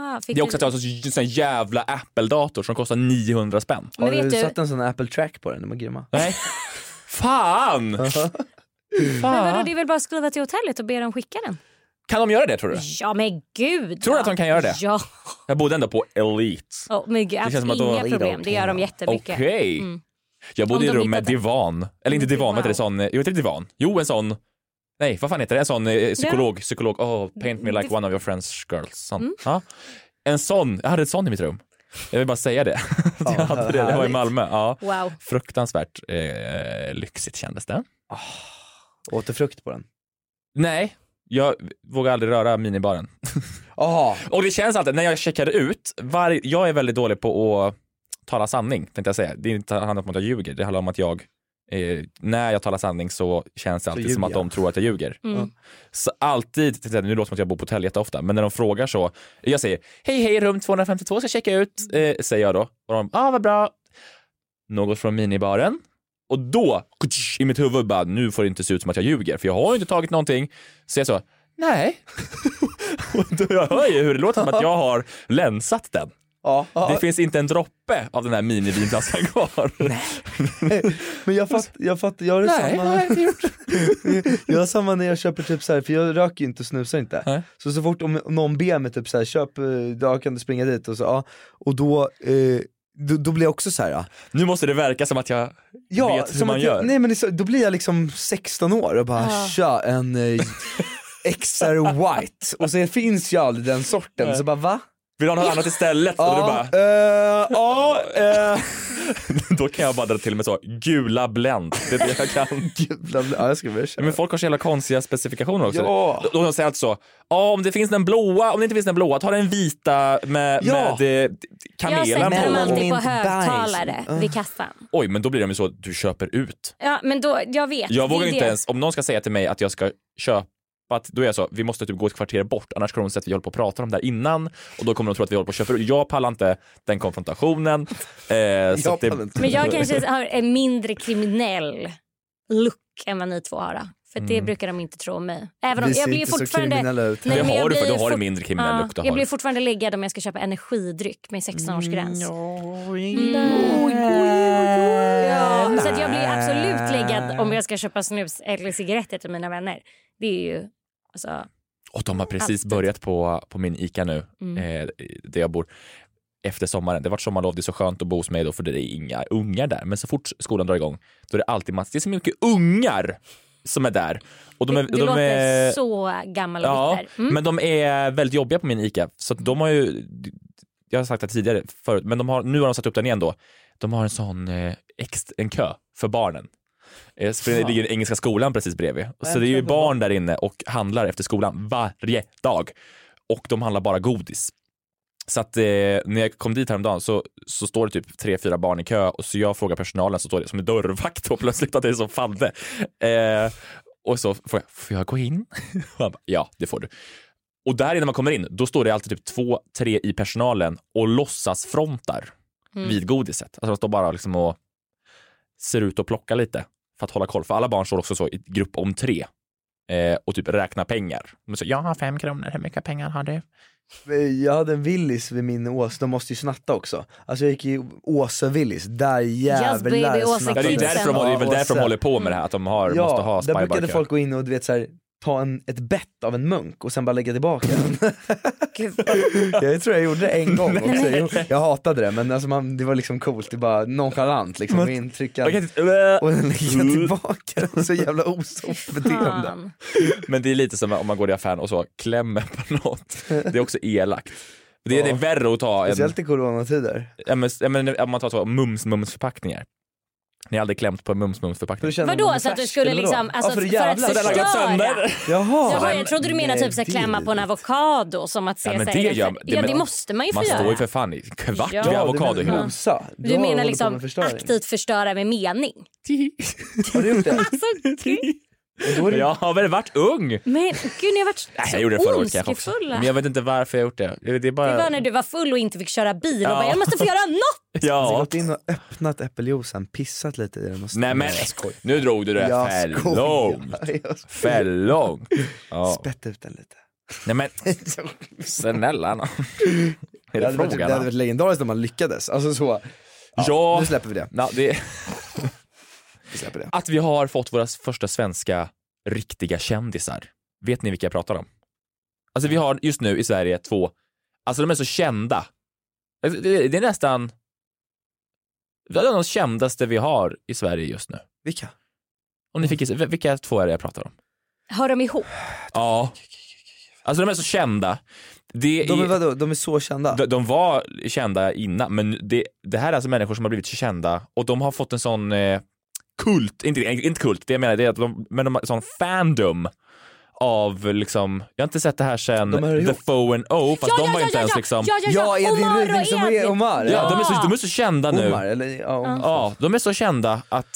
E: Ah,
C: Det är också att jag har en sån jävla Apple-dator som kostar 900 spänn.
E: Men
D: Har du
E: du-
D: satt en sån Apple track på den? De är grymma.
C: Nej. Fan!
E: Men vadå, det är väl bara att skriva till hotellet och be dem skicka den?
C: Kan de göra det tror du?
E: Ja men gud.
C: Tror du
E: ja.
C: att de kan göra det?
E: Ja,
C: Jag bodde ändå på Elite.
E: oh, men gud,
C: känns som att då-
E: inga problem. Det gör de jättemycket.
C: Okej.
E: Mm.
C: Jag bodde i
E: de
C: rum med
E: det.
C: divan. Eller inte divan, vad heter det? Sån, jo, inte divan. Jo, en sån. Nej, vad fan heter det? En sån eh, psykolog. Psykolog. Oh, paint me like one of your friends girls. Sån.
E: Mm.
C: Ja. En sån. Jag hade ett sån i mitt rum. Jag vill bara säga det. jag hade det. Det var i. Malmö. Ja.
E: Wow.
C: Fruktansvärt eh, lyxigt kändes det.
D: Återfrukt på den.
C: Nej, jag vågar aldrig röra minibaren.
D: Jaha,
C: Och det känns alltid, när jag checkade ut, var, jag är väldigt dålig på att tala sanning, tänkte jag säga. Det är inte handlar om att jag ljuger, det handlar om att jag, eh, när jag talar sanning så känns det alltid som att de tror att jag ljuger.
E: Mm.
C: Så alltid, nu låter det som att jag bor på hotell jätteofta, men när de frågar så, jag säger hej hej rum 252 ska checka ut, eh, säger jag då. Och de, ja ah, vad bra. Något från minibaren. Och då, i mitt huvud bara, nu får det inte se ut som att jag ljuger, för jag har ju inte tagit någonting. Så jag så, nej. Och då jag hör ju hur det låter som att jag har länsat den.
D: Ja, ja.
C: Det finns inte en droppe av den här minivinflaskan kvar.
D: Men jag fattar, jag, fatt, jag har
C: Nej,
D: samma.
C: det har jag inte gjort.
D: jag har samma när jag köper typ så här, för jag röker ju inte och snusar inte.
C: Nej.
D: Så så fort om någon ber mig typ så här, köp, eh, då kan du springa dit och så, ja. Och då, eh, då, då blir jag också så här. Ja,
C: Nu måste det verka som att jag
D: ja
C: vet hur
D: som
C: man gör.
D: Jag, nej men då blir jag liksom 16 år och bara
E: Ja.
D: tja, en eh, XR White. Och så finns ju aldrig den sorten, så bara va?
C: Vill du ha något annat istället? Och du bara,
D: eh, ja, eh.
C: då kan jag bara dra till med så, gula Blend. Det är det jag kan.
D: Gula, ja jag ska börja köra.
C: Men folk har så jävla konstiga specifikationer också.
D: Ja.
C: De, de säger alltså, ja om det finns den blåa, om det inte finns den blåa, ta den vita med,
D: Ja.
C: med eh,
E: Jag
C: kanelen
E: sätter dem
D: på.
E: alltid på högtalare
D: bajs.
E: vid kassan.
C: Oj, men då blir de ju så, du köper ut.
E: Ja, men då, jag vet.
C: Jag vågar inte
E: det.
C: ens, om någon ska säga till mig att jag ska köpa att då är jag så, vi måste typ gå ett kvarter bort annars kommer de säga att vi håller på att prata om det här innan och då kommer de tro att vi håller på att köpa. Jag pallar inte den konfrontationen. Eh, så att det.
E: Men jag kanske har en mindre kriminell look än vad ni två har. Då. För det brukar de inte tro om mig. Även om jag blir
D: så
E: fortfarande... Nej,
C: Det
E: men jag
C: har du, för
E: blir
C: du har en mindre kriminell look, du har
E: Jag blir fortfarande läggad om jag ska köpa energidryck med 16-årsgräns. Ja, så att jag blir absolut läggad om jag ska köpa snus eller cigaretter till mina vänner. Det är ju... Alltså,
C: Och de har precis
E: Alltid.
C: börjat på, på min ICA nu,
E: Mm.
C: eh, där jag bor. Efter sommaren. Det har varit sommarlov, det är så skönt att bo hos mig då för det är inga ungar där. Men så fort skolan drar igång, då är det alltid massor, det är så mycket ungar som är där. Och de är,
E: du
C: de
E: låter
C: är,
E: så gammal och
C: Ja.
E: Mm.
C: men de är väldigt jobbiga på min ICA. Så de har ju, jag har sagt det tidigare förut, men de har, nu har de satt upp den igen då. De har en sån eh, ext, en kö för barnen. Eh, För det ligger Engelska skolan precis bredvid. Så det är ju barn där inne och handlar efter skolan varje dag. Och de handlar bara godis. Så att eh, när jag kom dit häromdagen så, så står det typ tre, fyra barn i kö och så jag frågar personalen så står det som en dörrvakt då plötsligt att det är så Fadde. Eh, och så får jag, får jag gå in? Och han bara, ja, det får du. Och där innan man kommer in, då står det alltid typ två, tre i personalen och låtsas frontar vid godiset. Alltså de står bara liksom och ser ut att plocka lite för att hålla koll. För alla barn står också så i grupp om tre eh, och typ räknar pengar. De så, jag har fem kronor, hur mycket pengar har du?
D: Jag hade en Willys vid min ås, de måste ju snatta också. Alltså jag gick i Åse Willys, där jävlar
E: baby, Åse
C: Ja, det är därför de, det är väl därför de håller på med det här, att de har,
D: Ja,
C: måste ha
D: där brukade folk gå in och du vet så här, ta en, ett bett av en munk och sen bara lägga tillbaka den. Jag tror jag gjorde det en gång också, jag, jag hatade det men alltså man, det var liksom coolt, det var nonchalant liksom,
C: Men-
D: gå in, trycka
C: Jag kan inte-
D: och lägga tillbaka den, så jävla osoft beteende.
C: Men det är lite som om man går i affären och så klämmer på något. Det är också elakt. Det är, det är värre att ta en,
D: Speciellt i coronatider.
C: ja, men, ja, men, om man tar så mums-mums förpackningar. Ni har aldrig klämt på en mums-mums
D: För
C: förpackning?
D: att känna om
E: Vadå, så att du skulle liksom, alltså,
D: ja, för,
E: för att förstöra.
D: Jaha.
E: Jaha, jag trodde du menade typ så här,
D: Nej,
E: klämma på en avokado som att se
C: Ja, men det
E: är
C: gör- det-
E: Ja det måste man ju få
C: Man står ju
E: göra.
C: för fan i kvart
E: Ja.
C: vid
D: Ja,
C: avokado
D: du menar
E: liksom
D: förstöring.
E: aktivt förstöra med mening?
D: Har du gjort det?
E: Alltså, gud.
D: Det
C: Jag har väl varit ung?
E: Men gud, ni har varit
C: Nej,
E: så
C: jag gjorde det förra året kanske också. Men jag vet inte varför jag gjort det. Det är bara...
E: Det var när du var full och inte fick köra bil och
C: Ja.
E: bara, jag måste få göra något.
D: Jag har
C: Ja.
D: gått in och öppnat äppeljuicen, pissat lite i den och
C: Nej men,
D: jag
C: nu drog du det
D: Jag
C: för långt. För långt. Ja.
D: Spett ut den lite.
C: Nej men, snälla nå. Är
D: Det
C: det
D: hade, varit, det hade varit legendariskt om man lyckades. Alltså så,
C: Ja,
D: nu släpper vi det.
C: ja det,
D: Vi släpper det.
C: att vi har fått våra första svenska riktiga kändisar. Vet ni vilka jag pratar om? Alltså vi har just nu i Sverige två, alltså de är så kända. Alltså, Det det är nästan, det är de kändaste vi har i Sverige just nu.
D: Vilka?
C: Om ni fick gissa, vilka två är det jag pratar om?
E: Hör de ihop?
C: Ja. Alltså de är så kända. Det
D: De är
C: är,
D: vadå, de är så kända?
C: de, de var kända innan, men det, det här är alltså människor som har blivit kända och de har fått en sån eh, kult, inte, inte kult, det jag menar det är att de, men de har sån fandom av liksom, jag har inte sett det här sen
D: De
C: The. Foe and O, fast de var inte ens liksom,
E: ja, ja, ja,
D: Ja, Edvin
E: Omar
D: Ryding
E: och
D: som är. Omar.
C: ja, de, är så, de är så kända nu.
D: Omar, eller ja, Omar.
C: Ja, de är så kända att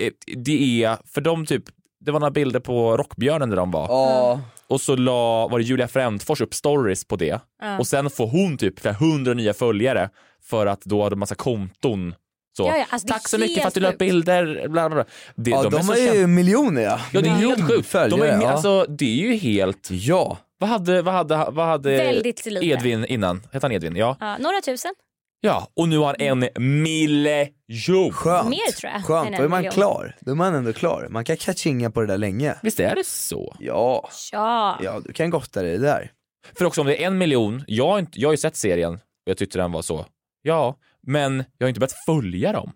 C: eh, det är, för de typ, det var några bilder på Rockbjörnen där de var.
D: Ja.
C: och så la, var det Julia Frändfors upp stories på det
E: Ja.
C: och sen får hon typ flera hundra nya följare för att då hade massa konton. Så.
E: Ja, ja, alltså det är
C: Tack så mycket för att du la upp bilder. Bla, bla, bla. Det,
D: ja,
C: de,
D: de,
C: är
D: har ju miljoner ja.
C: Ja, det är helt sjukt. De är,
D: ja.
C: alltså, det är ju helt...
D: ja.
C: Vad hade, vad hade, vad hade. Edvin innan? Hette han Edvin? Ja.
E: Ja, några tusen.
C: Ja, och nu har en miljon.
D: Skönt.
E: Mer, tror jag,
D: Skönt, då är man
E: miljon.
D: klar. Då är man ändå klar. Man kan catchinga på det där länge.
C: Visst är det så?
D: Ja,
E: Ja.
D: ja du kan gotta dig där.
C: För också om det är en miljon, jag jag har ju sett serien och jag tyckte den var så, ja, men jag har inte börjat följa dem.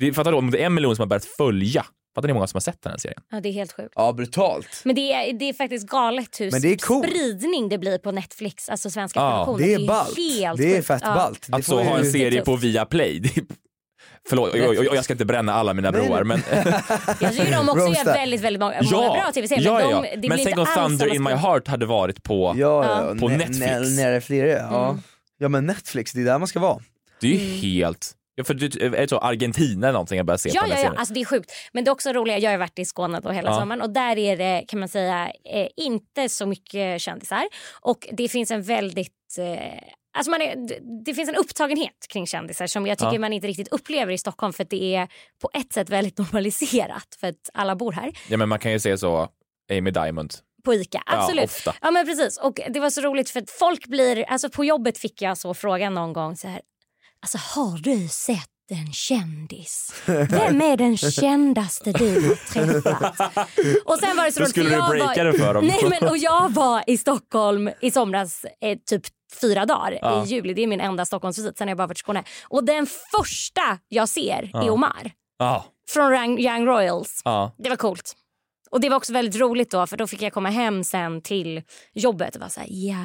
C: Det, fattar du? Om det är en miljon som har börjat följa, fattar ni hur många som har sett den här serien?
E: ja, det är helt sjukt.
D: Ja, brutalt.
E: Men det är, det är faktiskt galet hur
D: Men det är coolt.
E: spridning det blir på Netflix, alltså svenska
C: Ja,
E: produktioner.
D: Det är ballt.
E: Helt
D: Det är
E: sjukt.
D: fett
E: Ja.
D: ballt. Det
C: Att så ha en serie på Viaplay, det är, förlåt, jag, jag, jag ska inte bränna alla mina
D: Nej,
C: broar men
E: Jag tycker de också gör väldigt, väldigt många, många bra tv-serier.
C: ja,
E: men
C: ja,
E: de,
C: ja.
E: det
C: Men tänk om Thunder in my heart hade varit på,
D: Ja, ja.
C: På Netflix.
D: nä- Nära flera, ja.
E: Mm.
D: Ja men Netflix, det är där man ska vara.
C: Det är ju helt, ja, för det, är det så Argentina eller någonting jag börjar se
E: Ja,
C: på
E: ja, ja. Alltså, det är sjukt. Men det är också roligt, jag har varit i Skåne då hela
C: Ja.
E: sommaren och där är det kan man säga eh, inte så mycket kändisar och det finns en väldigt eh, Alltså man är, det- finns en upptagenhet kring kändisar som jag tycker
C: Ja.
E: man inte riktigt upplever i Stockholm för det är på ett sätt väldigt normaliserat för att alla bor här.
C: Ja men man kan ju se så, Amy Diamond.
E: På Ica, absolut.
C: Ja.
E: Ja men precis och det var så roligt för att folk blir, alltså på jobbet fick jag så frågan någon gång så här, alltså har du sett en kändis? Vem är den kändaste du har träffat? Och sen var det så
C: Då skulle du
E: jag
C: breaka
E: var,
C: det för dem.
E: Nej men och jag var i Stockholm i somras eh, typ fyra dagar
C: Ja.
E: i juli, det är min enda Stockholmsvisit, sen har jag bara varit i Skåne. Och den första jag ser är Omar
C: Ja,
E: från Young- Royals.
C: ja.
E: Det var coolt. Och det var också väldigt roligt då för då fick jag komma hem sen till jobbet och vara såhär ja,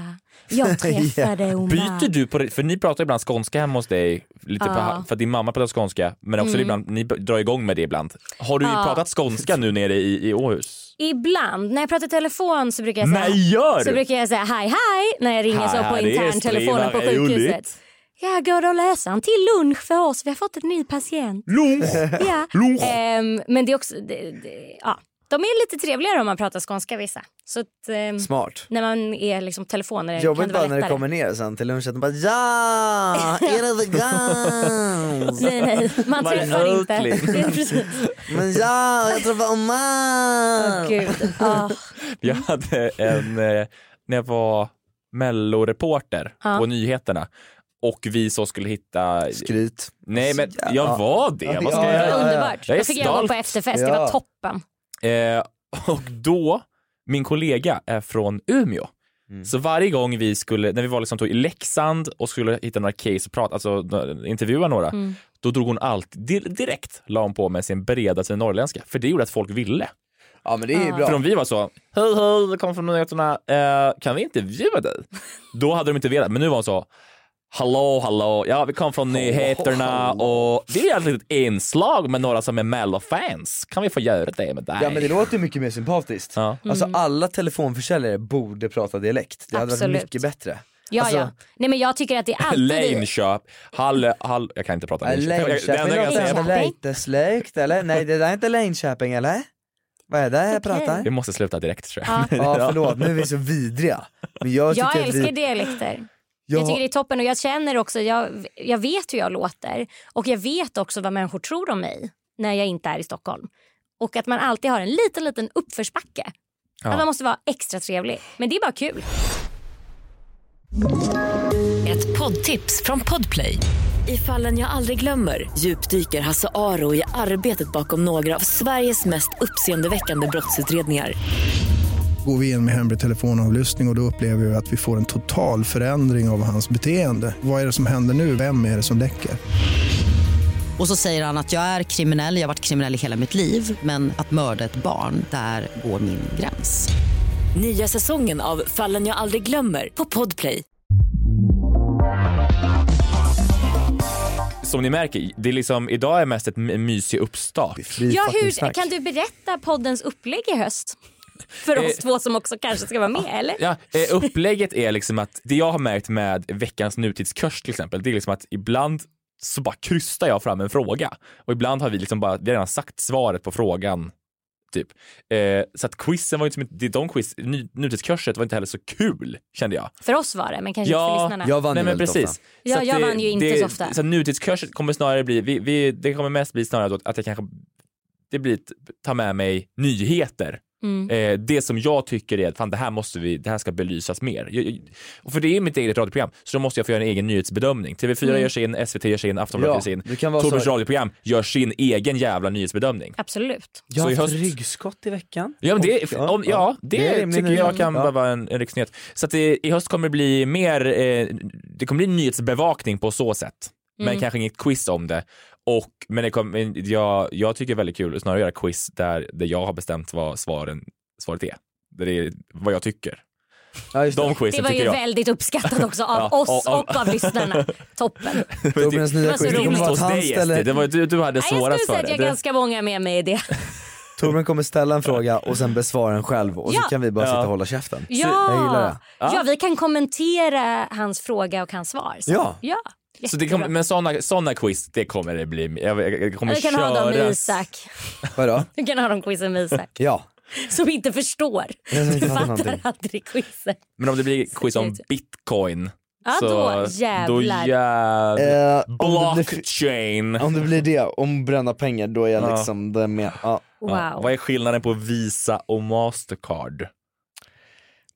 E: jag träffade Omar.
C: Byter du på det? För ni pratar ibland skånska hemma hos dig, lite
E: Ja.
C: på, för att din mamma pratar skånska, men också
E: Mm.
C: ibland, ni drar igång med det ibland. Har du
E: Ja.
C: pratat skånska nu nere i, i Åhus?
E: Ibland när jag pratar i telefon så brukar jag säga
C: Nej, gör
E: så brukar jag säga hej hej när jag ringer så på interntelefonen på sjukhuset.
C: roligt.
E: Ja, går det att lösa en till lunch för oss? Vi har fått en ny patient.
C: Lunch!
E: Ja.
C: Lunch.
E: Ehm, men det är också, det, det, ja. De är lite trevligare om man pratar skånska vissa. Så att, ehm,
D: Smart.
E: när man är liksom telefoner kan
D: Jobbigt
E: det vara
D: bara när det
E: lättare.
D: kommer ner sen till lunchen och bara ja, är det the guns?
E: Nej, nej, man träffar inte. Det är precis.
D: Men ja, jag träffade Omar!
E: Åh, Gud. Ah.
C: Jag hade en, eh, när jag var melloreporter
E: Ja.
C: på nyheterna och vi så skulle hitta...
D: Skryt.
C: Nej men
D: Ja.
C: jag var det, vad ska
D: Ja,
C: jag
E: Det
C: göra?
E: underbart.
C: Jag är
E: Då fick jag gå
C: stolt.
E: på efterfest. Det
D: Ja.
E: var toppen.
C: Eh, och då, min kollega är från Umeå.
D: Mm.
C: Så varje gång vi skulle, när vi var liksom i Leksand och skulle hitta några case och prata, alltså intervjua några,
E: Mm.
C: då drog hon allt, di- direkt la hon på med sin bredaste norrländska, för det gjorde att folk ville.
D: Ja men det är ju
E: Ja.
C: För
D: bra.
C: om vi var så, hej hej, kommer från nyheterna, eh, kan vi intervjua dig? Då hade de inte velat, men nu var hon så, hallå hallå, ja vi kom från nyheterna och det är ett litet inslag med några som är mellofans, kan vi få göra det med dig?
D: Ja men det låter mycket mer sympatiskt.
C: Ja.
D: Alltså alla telefonförsäljare borde prata dialekt. Det hade
E: Absolut.
D: varit mycket bättre.
E: Ja,
D: Alltså-
E: ja. Nej, men jag tycker att det är alltid...
C: Linköp, Hall, Hall, jag kan inte prata
D: lite slögt eller? Nej det där är inte Linköping eller? Vad är det jag
E: Okej.
D: pratar?
C: vi måste sluta direkt tror jag.
E: Ja.
D: Ja förlåt, nu är vi så vidriga. Men jag tycker
E: Jag älskar
D: vi...
E: dialekter.
D: Ja,
E: Jag tycker det är toppen och jag känner också, jag, jag vet hur jag låter och jag vet också vad människor tror om mig när jag inte är i Stockholm. Och att man alltid har en liten, liten uppförsbacke.
C: Ja.
E: Att man måste vara extra trevlig. Men det är bara kul.
A: Ett poddtips från Podplay. I fallen jag aldrig glömmer djupdyker Hasse Aro i arbetet bakom några av Sveriges mest uppseendeväckande brottsutredningar.
F: Går vi in med hemlig telefonavlyssning och, och då upplever vi att vi får en total förändring av hans beteende. Vad är det som händer nu? Vem är det som läcker?
G: Och så säger han att jag är kriminell, jag har varit kriminell i hela mitt liv men att mörda ett barn, där går min gräns.
A: Nya säsongen av Fallen jag aldrig glömmer på Podplay.
C: Som ni märker, det är liksom, idag är mest ett mysig uppstart.
E: Ja, hur, kan du berätta poddens upplägg i höst? För oss
C: Eh,
E: två som också kanske ska vara med, eller?
C: Ja, eh, upplägget är liksom att det jag har märkt med veckans nutidskurs till exempel, det är liksom att ibland så bara krystar jag fram en fråga och ibland har vi liksom bara, vi har redan sagt svaret på frågan. Typ. Eh, så att quizen var ju inte som, det- de quiz, ny, nutidskurset var inte heller så kul kände jag.
E: För oss var det, men kanske
C: Ja,
E: inte för lyssnarna.
D: Jag vann
C: Nej
D: ju
C: men precis.
D: ofta.
E: Ja,
C: Så
E: jag
C: det-
E: vann ju inte
C: det,
E: så ofta.
C: Så att nutidskurset kommer snarare bli, vi, vi, det kommer mest bli snarare då att jag kanske, det blir ta med mig nyheter
E: Mm.
C: Eh, det som jag tycker är att fan, det här måste vi, det här ska belysas mer. Jag, jag, och för det är mitt eget radioprogram, så då måste jag få göra en egen nyhetsbedömning. TV4
E: Mm.
C: gör sin, SVT gör sin, Aftonbladet
D: Ja,
C: gör sin.
D: det
C: Torbjörns
D: så-
C: radioprogram gör sin egen jävla nyhetsbedömning.
E: Absolut.
D: Jag har
C: Så i
D: haft
C: höst-
D: ryggskott i veckan.
C: Ja, men det,
D: Och-
C: om, ja, det,
D: är rimlig
C: tycker
D: nyhet.
C: jag kan
D: Ja.
C: bara vara en, en riksnyhet. Så att det, i höst kommer det bli mer, eh, det kommer bli nyhetsbevakning på så sätt. Men
E: Mm.
C: kanske inget quiz om det. Och, men det men jag, jag tycker det är väldigt kul att snarare göra quiz där, där jag har bestämt vad svaren, svaret är. Där det är vad jag tycker.
D: Ja, just det.
C: De
E: Det
C: quizen
E: var
C: tycker
E: ju
C: jag.
E: väldigt uppskattat också av
C: Ja,
E: oss
C: och av-
E: och av lyssnarna. Toppen.
D: Torbjörns
E: Det
D: nya
E: var så
D: quiz, det kommer vara att
C: dig
D: ställer,
C: det var, du, du hade
E: Nej, jag skulle
C: svårast
E: säga
C: för
E: att jag
C: det.
E: har ganska många med mig i det.
D: Torbjörn kommer ställa en fråga och sen besvara den själv och så
E: Ja.
D: kan vi bara
C: Ja.
D: sitta och hålla käften. Jag gillar
E: Ja.
D: det.
E: ja, vi kan kommentera hans fråga och hans svar. Så.
D: Ja.
E: ja.
C: Så det kommer, men såna, såna quiz, det kommer det bli. Jag, kommer
E: Vi kan ha dem med
C: köras.
E: Isak.
D: Vadå?
E: Vi kan ha dem quizen med Isak.
D: Ja.
E: Som inte förstår. Du
D: fattar
E: aldrig quizen.
C: Men om det blir quiz om
E: Så-
C: bitcoin.
E: Ja,
C: så,
E: då jävlar.
C: Då jävlar.
D: Eh, om, det blir,
C: Blockchain.
D: om det blir det, om bränna pengar, då är jag
C: Ja.
D: liksom det med. Ja.
E: Wow.
C: Ja, vad är skillnaden på Visa och Mastercard?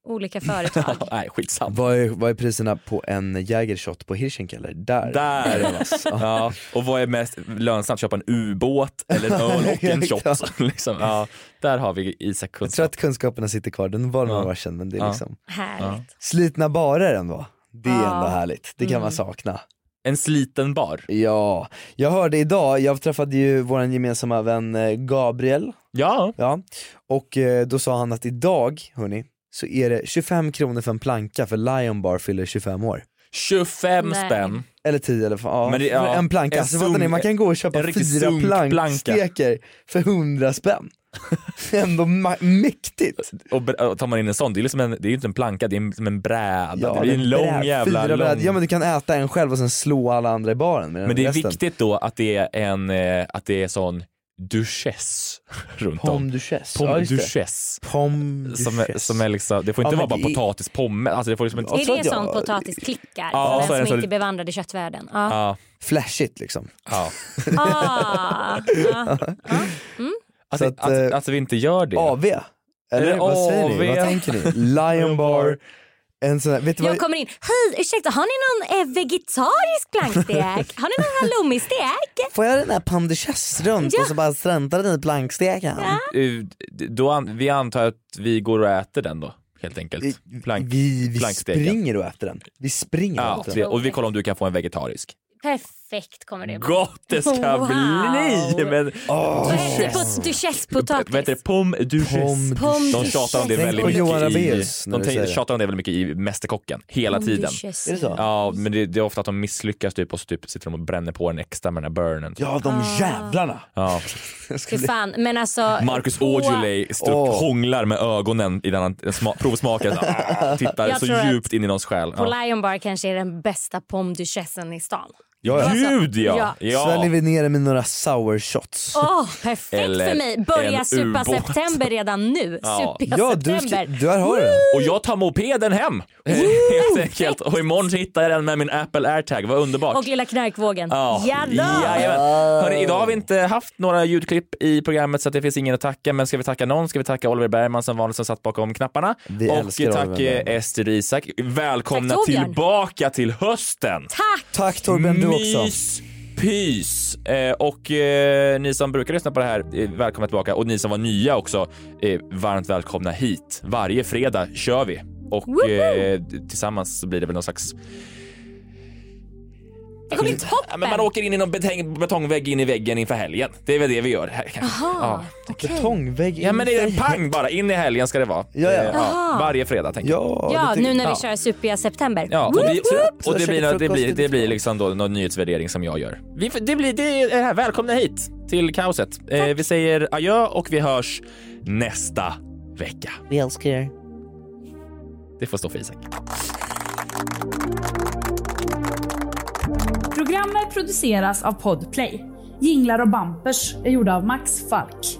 E: Olika företag.
C: Nej, skitsamma.
D: Vad, är, vad är priserna på en Jägershot på Hirschenkeller? Där.
C: Där! ja. Och vad är mest lönsamt? Köpa en ubåt eller en öl och en shot? liksom. ja, där har vi Isak
D: Jag tror
C: kunskap.
D: att kunskaperna sitter kvar, den var några
C: Ja.
D: år sedan men det är
C: Ja.
D: liksom
E: Härligt.
D: Slitna barer ändå, det är
E: Ja.
D: ändå härligt, det kan
E: Mm.
D: man sakna.
C: En sliten bar.
D: Ja, jag hörde idag, jag träffade ju vår gemensamma vän eh, Gabriel,
C: Ja,
D: ja, och eh, då sa han att idag, hörni, så är det 25 kronor för en planka för Lion Bar fyller 25 år.
C: 25
E: Nej.
C: spänn.
D: Eller 10 eller ja,
C: Men det- ja,
D: en planka,
C: en
D: alltså fattar ni,
C: sunk-
D: man kan gå och köpa fyra plankstekar för 100 spänn. Ändå mäktigt.
C: Och och tar man in en sån, det är, liksom en, det är ju inte en planka, det är en- som en bräda. det blir en lång
D: bräd-
C: jävla...
D: fyra
C: Lång...
D: Ja men du kan äta en själv och sen slå alla andra i baren med
C: Men det är
D: resten.
C: viktigt då att det är en, eh, att det är sån duchess runt om.
D: Pomme duchesse,
C: Pomme
D: ja,
C: duchesse.
D: Pomme
C: Som är, som är liksom, det får inte
D: Ja,
C: vara bara
D: det är-
C: potatispommes, alltså det får liksom inte...
D: Så
E: Är
D: att
E: det
D: jag-
E: sån potatisklickar
C: Ja, så
E: den
C: det
E: som
C: så-
E: inte är bevandrad i köttvärlden? Ja.
C: Ja,
D: Flashigt liksom.
C: ja.
E: Ah, ja.
C: Att,
D: Så
C: att,
D: att, eh,
C: att, vi inte gör det.
D: AV? Eller
C: Eller
D: vad säger ni?
C: AV?
D: Vad tänker ni? Lion bar, en sån här, vet du vad?
E: Jag kommer in. Hej, ursäkta, har ni någon eh, vegetarisk plankstek? Har ni någon halloumi-stek?
D: Får jag den här pomme duchesse runt
E: Ja.
D: och så bara sträntar den i planksteken?
C: Eh, Då, an- vi antar att vi går och äter den då, helt enkelt. Plank.
D: Vi, vi springer och äter den. Vi springer och
C: Ja,
D: äter
C: vi-
D: den.
C: och vi kollar om du kan få en vegetarisk.
E: Perfekt kommer det bli.
C: Gott det ska
E: Wow.
C: bli! Men,
E: Vad heter på duchessepotatis?
C: vad heter det? Pomme duchesse.
D: Pomme
C: De tjatar om det väldigt mycket i, de tjatar om det väldigt mycket i Mästerkocken, hela
E: Pomme
C: tiden.
E: duchesse.
D: Är det så?
C: Ja, men det, det är ofta att de misslyckas typ och så typ sitter de och bränner på en extra med den här burnen.
D: Ja de
E: Ah.
D: jävlarna!
C: Ja.
E: Fy fan, men alltså.
C: Marcus
E: på-
C: Aujalay står
D: Åh.
C: hånglar med ögonen i den han provsmakar, ah, tittar så djupt in i någons själ.
E: På
C: Ja.
E: Lion Bar kanske är den bästa pomme duchessen i stan.
D: Ja, ja.
C: Gud ja!
E: Ja.
C: ja.
D: Sväljer vi ner det med några sour shots.
E: Åh, perfekt
C: Eller
E: för mig. Börja supa
C: ubåt.
E: september redan nu.
C: Ja.
E: Supa
D: Ja du,
E: september.
D: du här har du den.
C: Och jag tar mopeden hem! Helt enkelt. Och imorgon hittar jag den med min Apple airtag, vad underbart.
E: Och lilla knarkvågen.
C: Ja, jajamän. Hörrni, idag har vi inte haft några ljudklipp i programmet så att det finns ingen att tacka. Men ska vi tacka någon ska vi tacka Oliver Bergman som vanligt som satt bakom knapparna.
D: Vi
C: och
D: älskar
C: tack
D: Oliver
C: eh. Ester Isak. Välkomna
E: Tack, Torbjörn.
C: tillbaka till hösten.
E: Tack!
D: Tack Torben du också.
C: Pys. Eh, och eh, ni som brukar lyssna på det här, eh, välkomna tillbaka. Och ni som var nya också, eh, varmt välkomna hit. Varje fredag kör vi. Och eh, tillsammans så blir det väl någon slags
E: Det kommer bli
C: Ja,
E: toppen!
C: men man åker in i någon betong, betongvägg in i väggen inför helgen. Det är väl det vi gör här kanske.
E: Jaha,
C: Ja.
E: okej.
D: Betongvägg
C: ja men det är
D: in
C: pang bara, in i helgen ska det vara.
D: Ja, ja.
C: Eh,
E: Jaha.
C: varje fredag tänker jag.
D: Ja,
E: Ja,
D: det
E: nu när vi
C: ja.
E: kör supiga september.
C: Ja, och,
E: woop.
C: och det, blir, det, blir, det blir liksom då någon nyhetsvärdering som jag gör. Vi, det blir det är det här. Välkomna hit till kaoset. Eh, vi säger adjö och vi hörs nästa vecka.
D: Vi älskar er.
C: Det får stå för Isak.
B: Programmet produceras av Podplay. Jinglar och bampers är gjorda av Max Falk.